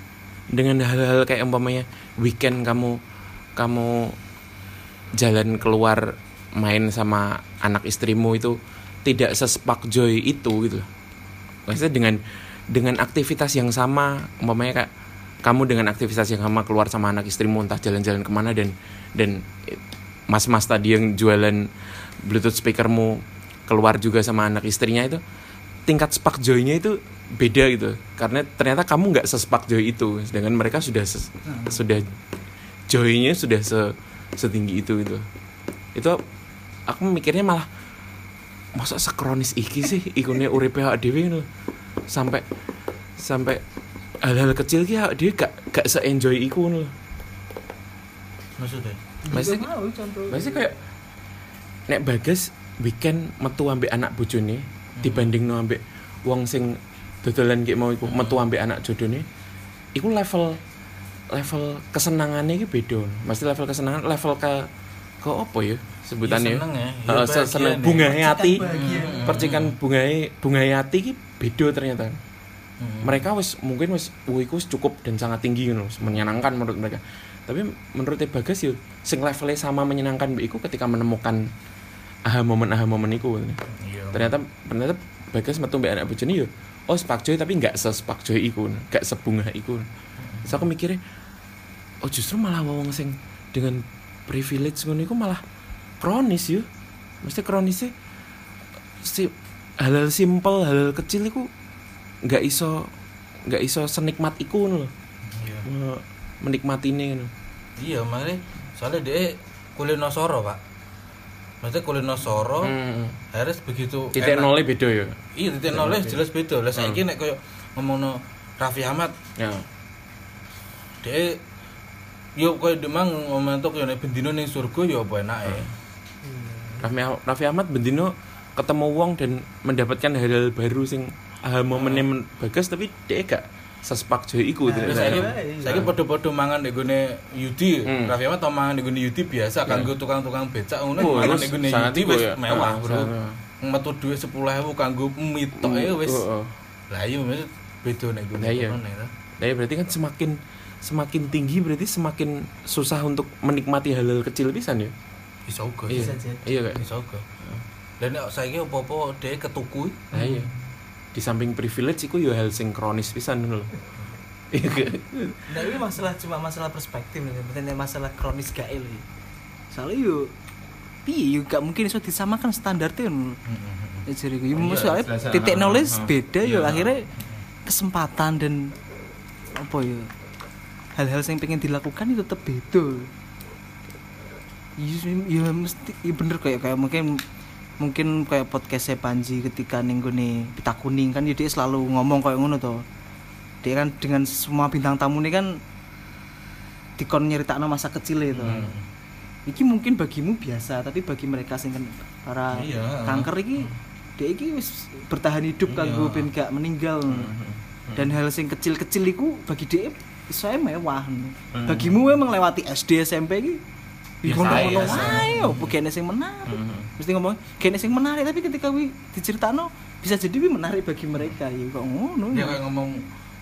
dengan hal-hal kayak umpamanya weekend kamu kamu jalan keluar main sama anak istrimu itu tidak sespark joy itu gitu maksudnya dengan dengan aktivitas yang sama umpamanya kayak kamu dengan aktivitas yang sama keluar sama anak istrimu entah jalan-jalan ke mana dan dan mas-mas tadi yang jualan bluetooth speakermu keluar juga sama anak istrinya itu tingkat spark joy-nya itu beda gitu. Karena ternyata kamu nggak sespark joy itu. Sedangkan mereka sudah ses- sudah joy-nya sudah se- setinggi itu gitu. Itu aku mikirnya malah masa sekronis iki sih ikunnya uripe awak dhewe ngono sampai sampai hal-hal kecil ki awak dhewe gak gak se-enjoy iku ngono lho. Maksudnya? Maksudnya, maksudnya kayak nek bagas weekend metu ambek anak bojone dibanding no ambek wong sing dodolan kayak mau iku metu ambek anak jodone iku level level kesenangannya iki beda. Mesti level kesenangan level ke ke apa ya sebutannya? Ya, seneng ya. Ya, bahagia seneng nih. bunga hati. Percikan bunga bunga hati iki beda ternyata. Mereka wis mungkin wis wih, iku wis cukup dan sangat tinggi gitu menyenangkan menurut mereka. Tapi menurut Bagas yo sing levelnya sama menyenangkan iku ketika menemukan aha momen aha momen iku. Iya. ternyata ternyata Bagas metu mbak anak bojone yo oh spark joy tapi nggak se spark joy iku nggak sebunga iku so aku mikirnya oh justru malah wong sing dengan privilege ngono iku malah kronis yo mesti kronisnya si hal-hal simpel hal-hal kecil iku nggak iso nggak iso senikmat iku Iya. Me- menikmati ini Iya, makanya soalnya dia kulino soro, Pak. Maksudnya kulino soro Hmm. harus begitu titik nolnya beda ya? Iya, titik nolnya jelas beda. Lah saiki nek koyo ngomongno Raffi Ahmad, ya. Dia yo koyo demang momentok yo nek bendino ning surga yo apa enake. Raffi, Raffi Ahmad bendino ketemu wong dan mendapatkan hal-hal baru sing aha momennya men- bagus tapi dia gak sespak joy iku Terus saiki saiki padha-padha mangan nek gone Yudi, Hmm. Raffi Ahmad tau mangan nek gone Yudi biasa kanggo tukang-tukang becak ngono Oh, mangan nek gone Yudi wis ya. mewah, Ah, Bro. sangat. Metu dhuwit 10.000 kanggo mitok ya wis. Oh, oh. Lah iya beda nek gone Lah iya. ya. Nah, ya berarti kan semakin semakin tinggi berarti semakin susah untuk menikmati hal-hal kecil pisan ya. Bisa uga. Iya. Iya kayak. Bisa uga. Dan nek saiki opo-opo dhek ketuku Nah, iya. Di samping privilege iku ya hal sing kronis pisan ngono lho. Iya. Nah ini masalah cuma masalah perspektif nih, pentingnya masalah kronis gak ini. Soalnya yuk, piye yuk gak mungkin iso disamakan standarnya kan. Ya jadi Iya, soalnya jelas, titik ah, knowledge ah, beda iya. yuk akhirnya kesempatan dan apa ya hal-hal yang pengen dilakukan itu tetap beda. Iya, ya mesti, ya bener kayak kayak mungkin mungkin kayak podcastnya Panji ketika ning gone pita kuning kan dia selalu ngomong kayak ngono tuh dia kan dengan semua bintang tamu ini kan dikon nyeritakno masa kecil itu Hmm. iki mungkin bagimu biasa tapi bagi mereka sing kan para Iya. kanker iki dia iki wis bertahan hidup kanggo Iya. ben gak meninggal dan hal sing kecil-kecil iku bagi dia saya mewah bagimu emang lewati SD SMP iki Biasa ngono-ngono biasa. wae opo kene sing menarik mesti ngomong kene sing menarik tapi ketika wi diceritakno bisa jadi wi menarik bagi mereka ya kok ngono Dia kayak ngomong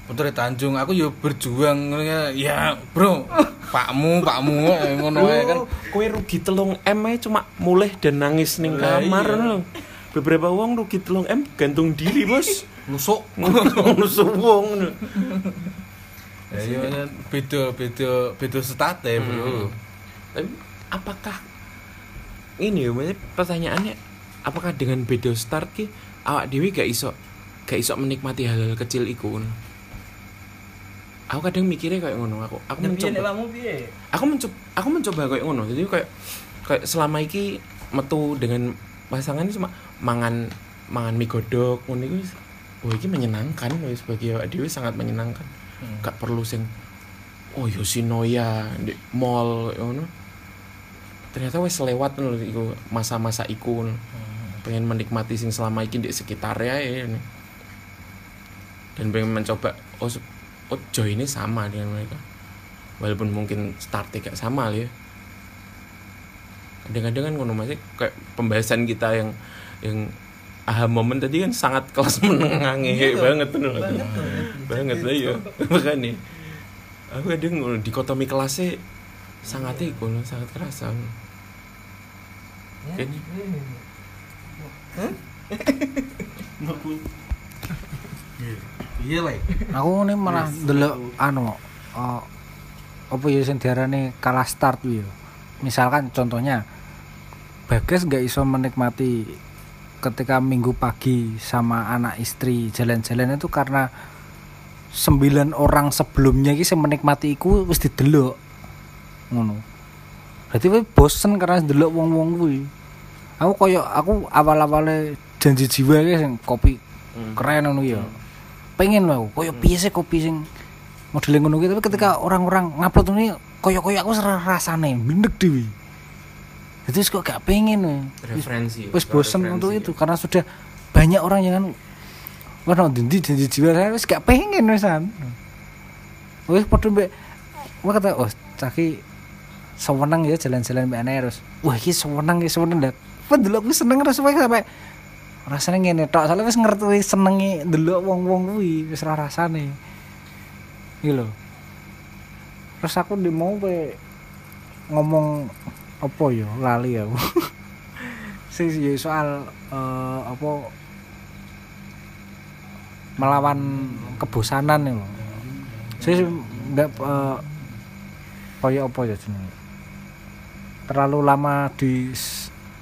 Putri Tanjung, aku yo berjuang ngono ya. Ya, Bro. Pakmu, pakmu eh, ngono ae kan. Kowe rugi telung M cuma mulai dan nangis ning kamar iya. lho. Beberapa wong rugi telung M gantung diri, Bos. Nusuk. Nusuk wong ngono. Ya iya kan beda beda beda state, Bro. Tapi apakah ini ya pertanyaannya apakah dengan beda start ki awak dewi gak iso gak iso menikmati hal-hal kecil iku? Aku kadang mikirnya kayak ngono aku aku mencoba kamu aku mencoba aku mencoba kayak ngono jadi kayak kayak selama iki metu dengan pasangan cuma mangan mangan mie godok ngono iku wah iki menyenangkan wis bagi awak dhewe sangat menyenangkan Hmm. gak perlu sing oh Yoshinoya di mall ngono ternyata wis lewat lho iku masa-masa iku. Ngono. pengen menikmati sing selama iki di sekitarnya ya ini. Dan pengen mencoba oh, oh joy ini sama dengan mereka. Walaupun mungkin startnya gak sama ya. Kadang-kadang kan ngono masih kayak pembahasan kita yang yang aha momen tadi kan sangat kelas menengah ngehe banget tuh banget banget. Lah ya makanya aku kadang dikotomi kelasnya sangat iku loh, sangat kerasa kayaknya Iya, Lek. aku ini malah delok anu eh, apa ya sing diarani kalah start ya. Misalkan contohnya Bagas nggak iso menikmati ketika minggu pagi sama anak istri jalan-jalan itu karena sembilan orang sebelumnya iki sing menikmati iku wis didelok ngono. Berarti kowe bosen karena delok wong-wong kuwi. Aku koyo aku awal-awale janji jiwa iki sing kopi keren ngono ya. Pengen lho koyo piye sih kopi sing modelnya ngono tapi ketika orang-orang ngupload ini koyo-koyo aku serah rasane blendek dewi. Jadi kok gak pengen we. Referensi wis bosen untuk itu karena sudah banyak orang yang kan wah dindi janji jiwa saya wis gak pengen wisan wis padha mbek wah kata oh caki sewenang ya jalan-jalan mbak terus. Wah iki sewenang iki sewenang dah pendelok wis seneng terus wae sampai rasanya ngene tok. Soalnya wis ngerti senenge ndelok wong-wong kuwi wis ora rasane. Iki terus aku di mau pe ngomong apa ya? Lali aku. Sing ya soal eh, apa? Melawan kebosanan nih loh saya ndak eh, kaya apa ya jenenge terlalu lama di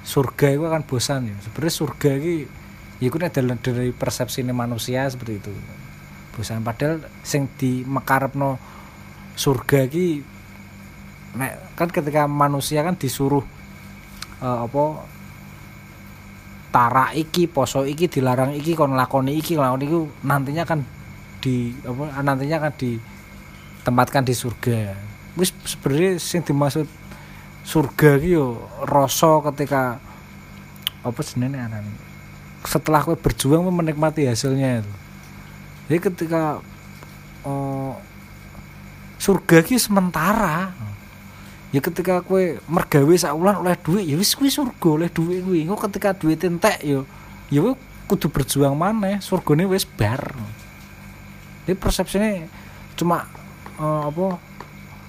surga itu kan bosan ya. Sebenarnya surga ini ya itu dari, dari persepsi manusia seperti itu. Bosan. Padahal sing di mekarepno surga nek kan ketika manusia kan disuruh eh, apa tara iki poso iki dilarang iki kon lakoni iki lakoni iki nantinya kan di apa nantinya kan ditempatkan di surga. Wis sebenarnya sing dimaksud surga ki yo rasa ketika apa jenenge arane setelah kowe berjuang menikmati hasilnya itu. Jadi ketika eh, surga ki sementara ya ketika kue mergawe saulan oleh duit ya wis kuwi surga oleh duit kuwi. Engko ketika duit entek ya ya kudu berjuang maneh surgane wis bar. Jadi persepsinya cuma eh, apa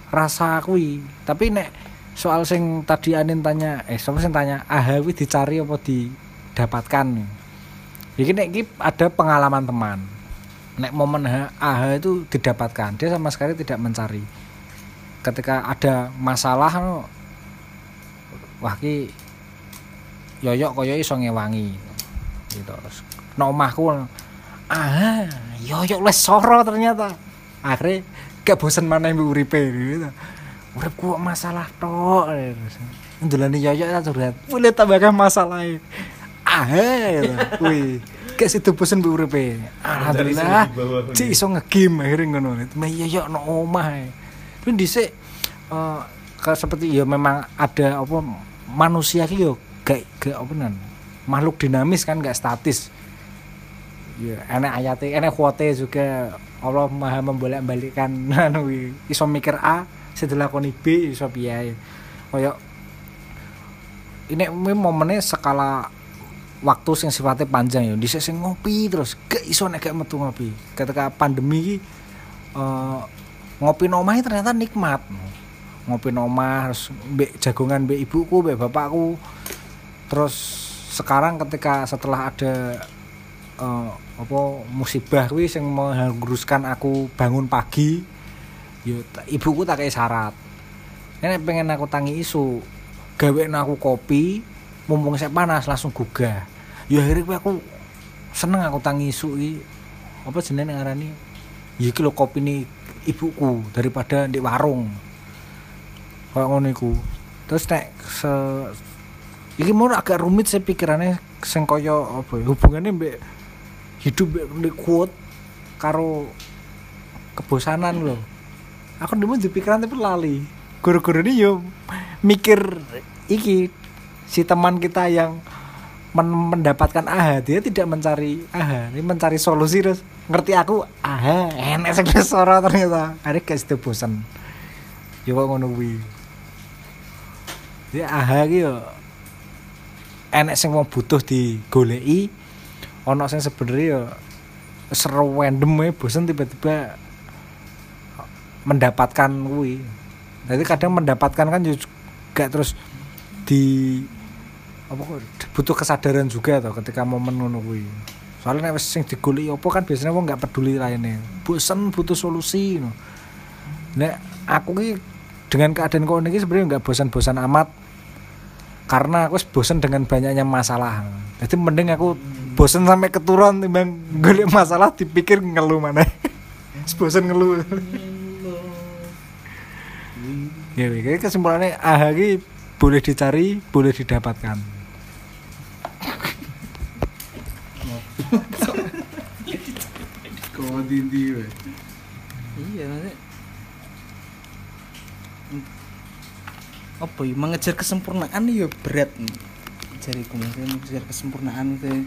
rasa kuwi. Tapi nek soal sing tadi Anin tanya eh siapa sing tanya aha kuwi dicari apa didapatkan? Jadi nek iki ada pengalaman teman. Nek momen aha itu didapatkan dia sama sekali tidak mencari. Ketika ada masalah no, wah ki yoyok koyo iso ngewangi. Gitu. No omahku ah yoyok les soro ternyata. Akhirnya gak bosen mana yang uripe gitu uripku kok masalah tok ndolani yoyok ta curhat. Boleh tambahkan masalah ah gitu. wih. Gak situ bosen mbek uripe. Alhamdulillah. cik iso ngegame akhirnya ngono. Meh yoyok no omah ae. tapi dhisik eh, seperti ya memang ada apa manusia ki yo gak gak apa nan? Makhluk dinamis kan gak statis. Ya enak ayatnya enak kuote juga Allah maha membolak balikkan anu iso mikir A setelah dilakoni B iso piye kaya ini momennya skala waktu sing sifatnya panjang ya. Di sing ngopi terus gak iso nek metu ngopi. Ketika pandemi eh, ngopi nomah ternyata nikmat. Ngopi nomah terus mbek jagongan mbek ibuku mbek bapakku. Terus sekarang ketika setelah ada eh, apa musibah kuwi sing mengharuskan aku bangun pagi yo ibuku tak kayak syarat. Nek pengen aku tangi isu. Gawe aku kopi mumpung saya panas langsung gugah. Ya akhirnya aku seneng aku tangi isu iki. Apa jenenge ngarani ya iki lho kopi nih ibuku daripada di warung. Kayak ngono terus nek se iki mau agak rumit saya pikirannya sing kaya apa ya hubungannya mbek hidup mbek kuat karo kebosanan loh aku dulu di pikiran tapi lali. Guru-guru ini yo mikir iki si teman kita yang men- mendapatkan aha dia tidak mencari aha ini mencari solusi. Terus ngerti aku aha enak wis ora ternyata. Ada guys itu bosan kok ngono kuwi. Dia aha ki yo enek sing wong butuh digoleki. Ana sing sebenarnya yo seru random ya bosan tiba-tiba mendapatkan kuwi. Jadi kadang mendapatkan kan juga terus di apa butuh kesadaran juga toh ketika momen ngono kuwi. Soalnya nek wis sing digoleki apa kan biasanya wong nggak peduli lainnya. Bosan butuh solusi no. nek aku ki dengan keadaan kau ini sebenarnya nggak bosan-bosan amat. Karena aku bosan dengan banyaknya masalah. Jadi mending aku bosan sampai keturun timbang golek masalah dipikir ngeluh mana bosan ngeluh ya kayak kesimpulannya ah ini boleh dicari boleh didapatkan. Kau dindi we. iya maksudnya. Apa ya mengejar kesempurnaan ya berat. Jariku maksudnya mengejar kesempurnaan itu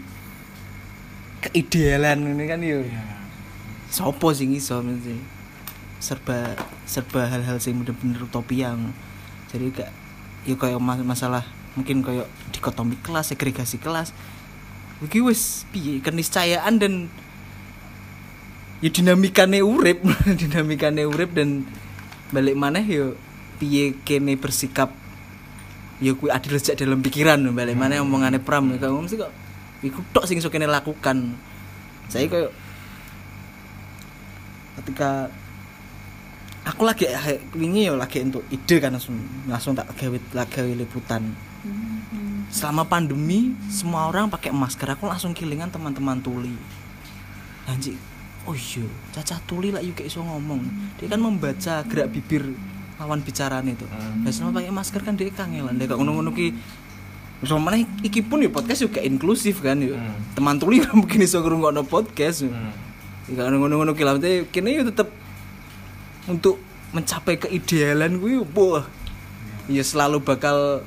keidealan ini kan ya. Sopo sing iso maksudnya serba serba hal-hal sing bener-bener utopia ngono. jadi gak ya kayak mas- masalah mungkin kayak dikotomi kelas segregasi kelas. Iki wis piye keniscayaan dan ya dinamikane urip dinamikane urip dan balik maneh yo piye kene bersikap ya kuwi adil sejak dalam pikiran. Balik maneh omongane pram ya kamu mesti kok iku tok sing iso kene lakukan. Saya kayak ketika aku lagi eh, wingi yo lagi untuk ide kan langsung langsung tak gawe gawe liputan. Selama pandemi semua orang pakai masker. Aku langsung kilingan teman-teman tuli. Anjing oh iya caca tuli lah yuk iso ngomong. Dia kan membaca gerak bibir lawan bicaraan itu dan selama pakai masker kan dia kangelan dia gak ngono-ngono ki sama mana iki pun ya podcast juga inklusif kan yuk teman tuli gak mungkin iso ngrungokno podcast yuk gak ngono-ngono ki lah kini yuk tetep untuk mencapai keidealan kuwi wah ya selalu bakal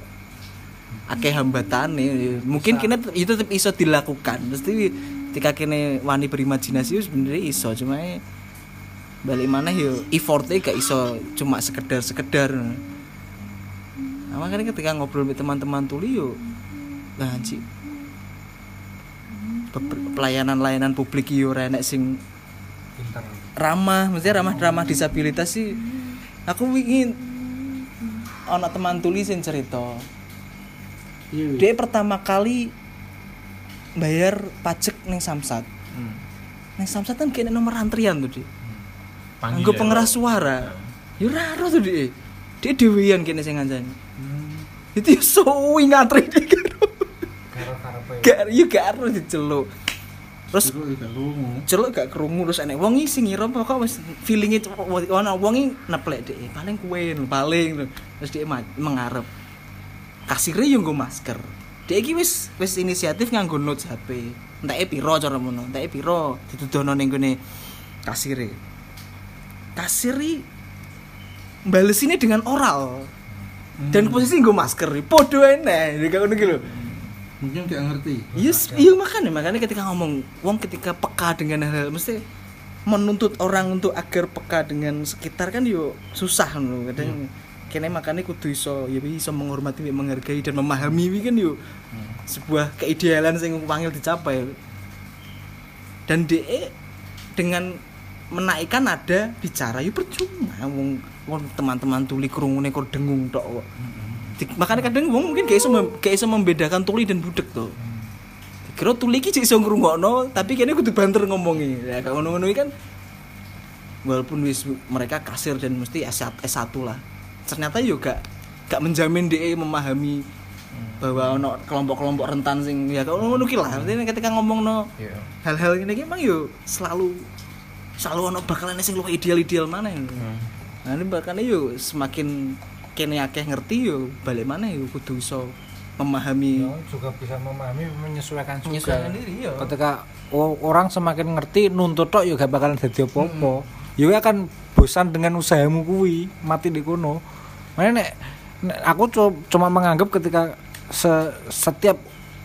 akeh hambatan nih mungkin kini itu tetap iso dilakukan. Mesti ketika kini wani berimajinasi sebenarnya iso. Cuma ya balik mana yo effortnya gak iso cuma sekedar sekedar nah, makanya ketika ngobrol sama teman-teman tuli yo lah pelayanan-layanan publik yo ora enek sing ramah mesti ramah ramah disabilitas sih. Aku ingin anak teman tuli sing cerita. Dia pertama kali bayar pajak neng samsat. Neng samsat kan kayaknya nomor antrian tuh dia Anggo pengeras suara. Yo raro tuh dia dia dewean kayaknya sing ngancani. Itu ya suwi ngantri dia karo gak yo gak harus diceluk terus celuk gak kerungu terus enek wong sing ngira pokok wis feelinge ana wong neplek dhek paling lho, paling. Terus dia mengarep kasire yo nggo masker. Dia iki wis wis inisiatif nganggo notes HP enteke piro cara ngono? Enteke piro? Dituduhno ning gone kasire. Kasiri bales ini dengan oral. Dan posisi nggo masker podo enek. Kayak ngono gitu mungkin gak ngerti. Yes, iya makanya makanya ketika ngomong wong ketika peka dengan hal-hal mesti menuntut orang untuk agar peka dengan sekitar kan yo susah loh kadang kene makanya kudu iso ya iso menghormati menghargai dan memahami wi kan yo sebuah keidealan sing panggil dicapai. Dan DE dengan menaikkan ada bicara yo percuma wong wong teman-teman tuli krungune kok dengung tok kok. Di- makanya kadang wong mungkin gak iso mem- gak iso membedakan tuli dan budek tuh. Kira tuli cek iso ngrungokno tapi kene kudu banter ngomongi. Ya kayak ngono-ngono kan walaupun wis mereka kasir dan mesti S1, S1 lah. Ternyata juga gak menjamin DE memahami bahwa ono kelompok-kelompok rentan sing ya kayak ngono ki lah. Maksudnya ketika ngomong no hal-hal ini emang yo selalu selalu ono bakalan sing luwih ideal-ideal mana ya. Nah ini bahkan yo semakin kene akeh ngerti yo balik mana yo kudu iso memahami. Juga bisa memahami menyesuaikan juga. Menyesuaikan diri yo. ketika orang semakin ngerti nuntut tok ya gak bakalan dadi apa-apa. Ya kowe akan bosan dengan usahamu kuwi mati di kono. Makanya nek, nek aku cu- cuma menganggap ketika se- setiap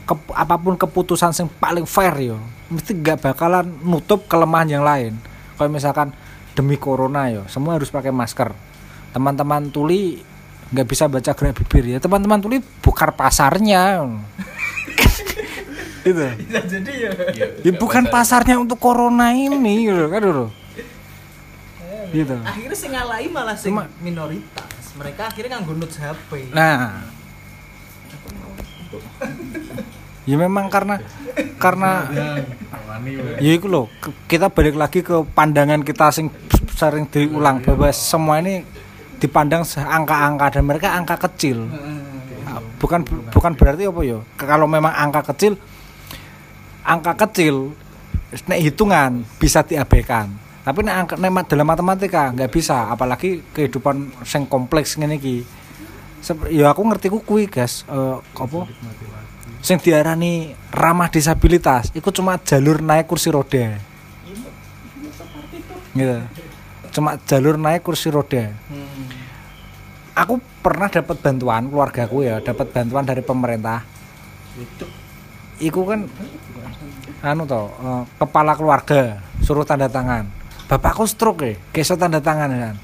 ke- apa pun keputusan yang paling fair yo mesti gak bakalan nutup kelemahan yang lain. Kalau misalkan demi corona yo semua harus pakai masker. Teman-teman tuli nggak bisa baca gerak bibir ya. Teman-teman tuli bukar pasarnya. Itu jadi ya. Ya bukan pasarnya untuk corona ini gitu kan dulu gitu. Akhirnya sing ngalahi malah sing Cuma- minoritas. Mereka akhirnya nganggo notes HP nah. Ya memang karena karena ya itu loh. Kita balik lagi ke pandangan kita sing sering diulang bahwa semua ini dipandang angka-angka dan mereka angka kecil. Ah, bukan bukan berarti apa ya? Kalau memang angka kecil angka kecil nek hitungan bisa diabaikan. Tapi nek angka nek dalam matematika nggak bisa apalagi kehidupan sing kompleks ngene iki. Ya aku ngerti ku kuwi guys eh, apa? Sing diarani ramah disabilitas itu cuma jalur naik kursi roda. Gitu cuma jalur naik kursi roda. Aku pernah dapat bantuan keluargaku ya dapat bantuan dari pemerintah. Iku kan anu toh eh, kepala keluarga suruh tanda tangan. Bapakku stroke ya keso tanda tangan kan.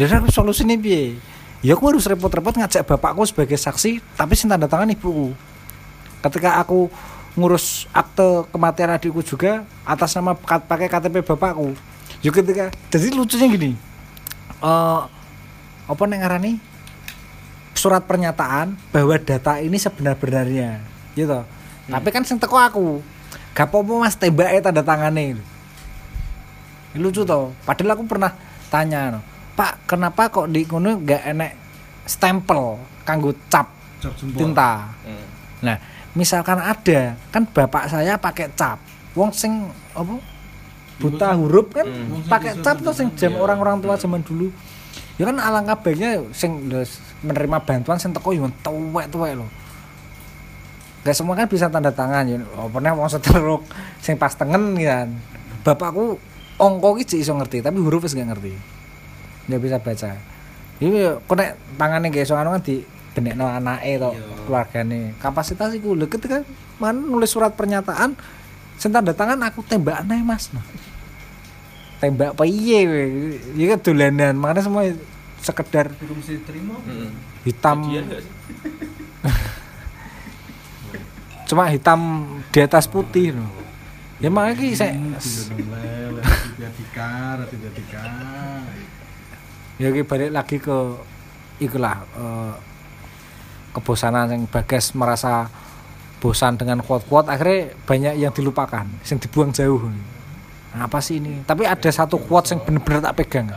Jadi aku solusinya piye? Ya aku harus repot-repot ngajak bapakku sebagai saksi tapi sing tanda tangan ibuku. Ketika aku ngurus akte kematian adikku juga atas nama pakai KTP bapakku ya ketika jadi lucunya gini. Eh apa nek ngarani? Surat pernyataan bahwa data ini sebenar-benarnya gitu. Tapi kan sing teko aku gak apa-apa mas tembake tanda tangane. Ini lucu toh. Padahal aku pernah tanya no, pak kenapa kok di ngono gak enek stempel kanggo cap tinta? Nah misalkan ada kan bapak saya pakai cap. Wong sing apa buta huruf kan pakai cap tuh sing jam orang-orang tua zaman dulu. Ya kan alangkah baiknya sing menerima bantuan sing teko yo tuwek-tuwek lho. Gak semua kan bisa tanda tangan ya. Oh, pernah wong seteruk sing pas tengen kan. Bapakku ongko iki iso ngerti tapi huruf wis gak ngerti. Nggak bisa baca. Ini kok nek tangane guys soalnya kan di benekno anake to keluargane. Kapasitas iku lho ketika man nulis surat pernyataan sing tanda tangan aku tembak aneh mas. Nah. tembak piye iki kan dolanan. Makanya semua sekedar belum sih terima. Hitam. Cuma hitam di atas putih loh. Ya makanya ki saya ya ki balik lagi ke ikulah eh, kebosanan yang bagas merasa bosan dengan quote-quote akhirnya banyak yang dilupakan yang dibuang jauh. Nah, apa sih ini? Tapi ada satu quote yang benar-benar tak pegang.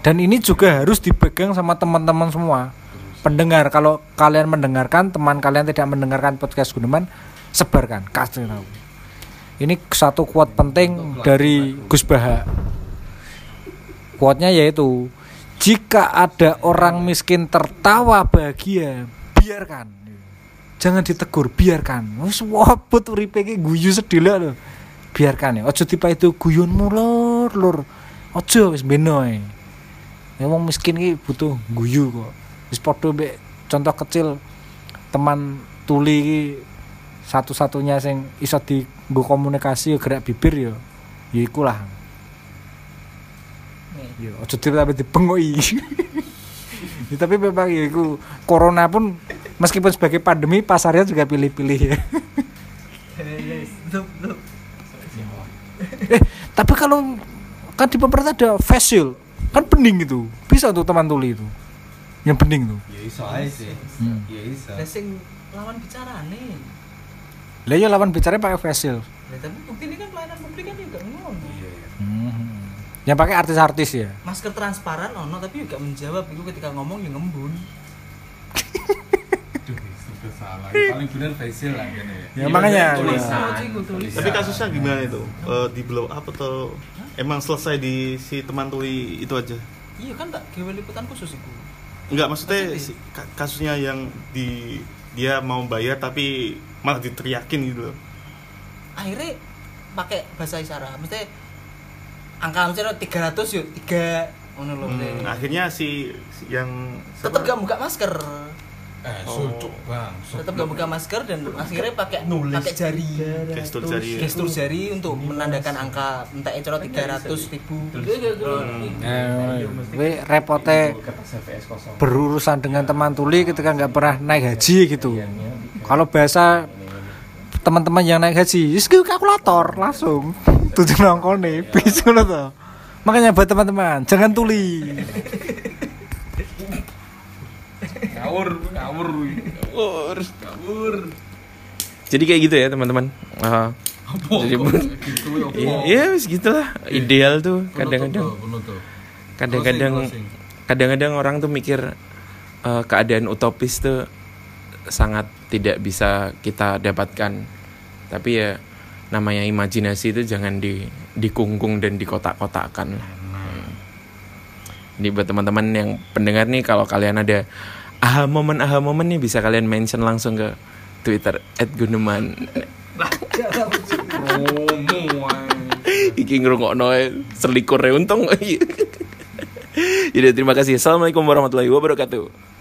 Dan ini juga harus dipegang sama teman-teman semua. Pendengar kalau kalian mendengarkan teman kalian tidak mendengarkan podcast Guneman sebarkan kasih tahu. Ini satu quote penting dari Gus Baha. Quote-nya yaitu jika ada orang miskin tertawa bahagia biarkan jangan ditegur biarkan. Wis wabut uripe iki guyu sedilek lho. Biarkan ya ojo tipe itu guyon mulur lur. Ojo wis beno ae. Ya wong miskin iki butuh guyu kok. Wis padha mbek contoh kecil teman tuli iki satu-satunya sing iso dienggo komunikasi ya gerak bibir ya ya iku lah ya ojo tipe tapi dibengoki ya, tapi memang ya iku corona pun meskipun sebagai pandemi pasarnya juga pilih-pilih ya eh tapi kalau kan di pemerintah ada face shield kan bening itu bisa tuh teman tuli itu yang bening tuh Ya iso ae sih. Hmm. Ya. Lah sing lawan bicara nih lah ya lawan bicara pakai face shield Lah tapi bukti ini kan pelayanan publik kan juga ngono. Iya, iya. Hmm. yang pakai artis-artis ya Masker transparan ono tapi juga menjawab itu ketika ngomong ya ngembun. Salah. Paling bener facial lah kene ya. ya makanya tulisan. ya. Tapi kasusnya gimana itu? Eh, di blow up atau emang selesai di si teman tuli itu aja? Iya kan tak gawe liputan khusus iku. Enggak maksudnya Maksudnya? si- ka- kasusnya yang di dia mau bayar tapi malah diteriakin gitu loh. Akhirnya pakai bahasa isyarat. Mesti angka misalnya 300 yuk 3 ngono. Hmm, akhirnya si, si yang tetap gak buka masker. Eh, sucuk bang. Tetap gak buka masker dan akhirnya pakai pakai jari. gestur jari. Gestur jari untuk menandakan angka entah itu 300 ribu. Eh, we repote berurusan dengan teman tuli ketika nggak pernah naik haji gitu. Kalau bahasa teman-teman yang naik haji, ke kalkulator langsung tujuh nongkone, bisa ngono to. Makanya buat teman-teman jangan tuli. Ngawur, ngawur. Ngawur. Jadi kayak gitu ya teman-teman. Ah, Jadi Gitu ya. Iya, iya wis gitulah. Ideal tuh kadang-kadang kadang-kadang kadang-kadang orang tuh mikir eh, keadaan utopis tuh sangat tidak bisa kita dapatkan. Tapi ya namanya imajinasi itu jangan di dikungkung dan dikotak-kotakkan lah. Hmm. Ini buat teman-teman yang pendengar nih kalau kalian ada aha momen aha momen nih bisa kalian mention langsung ke Twitter ae. Iki ae, selikur untung. Jadi terima kasih. Assalamualaikum warahmatullahi wabarakatuh.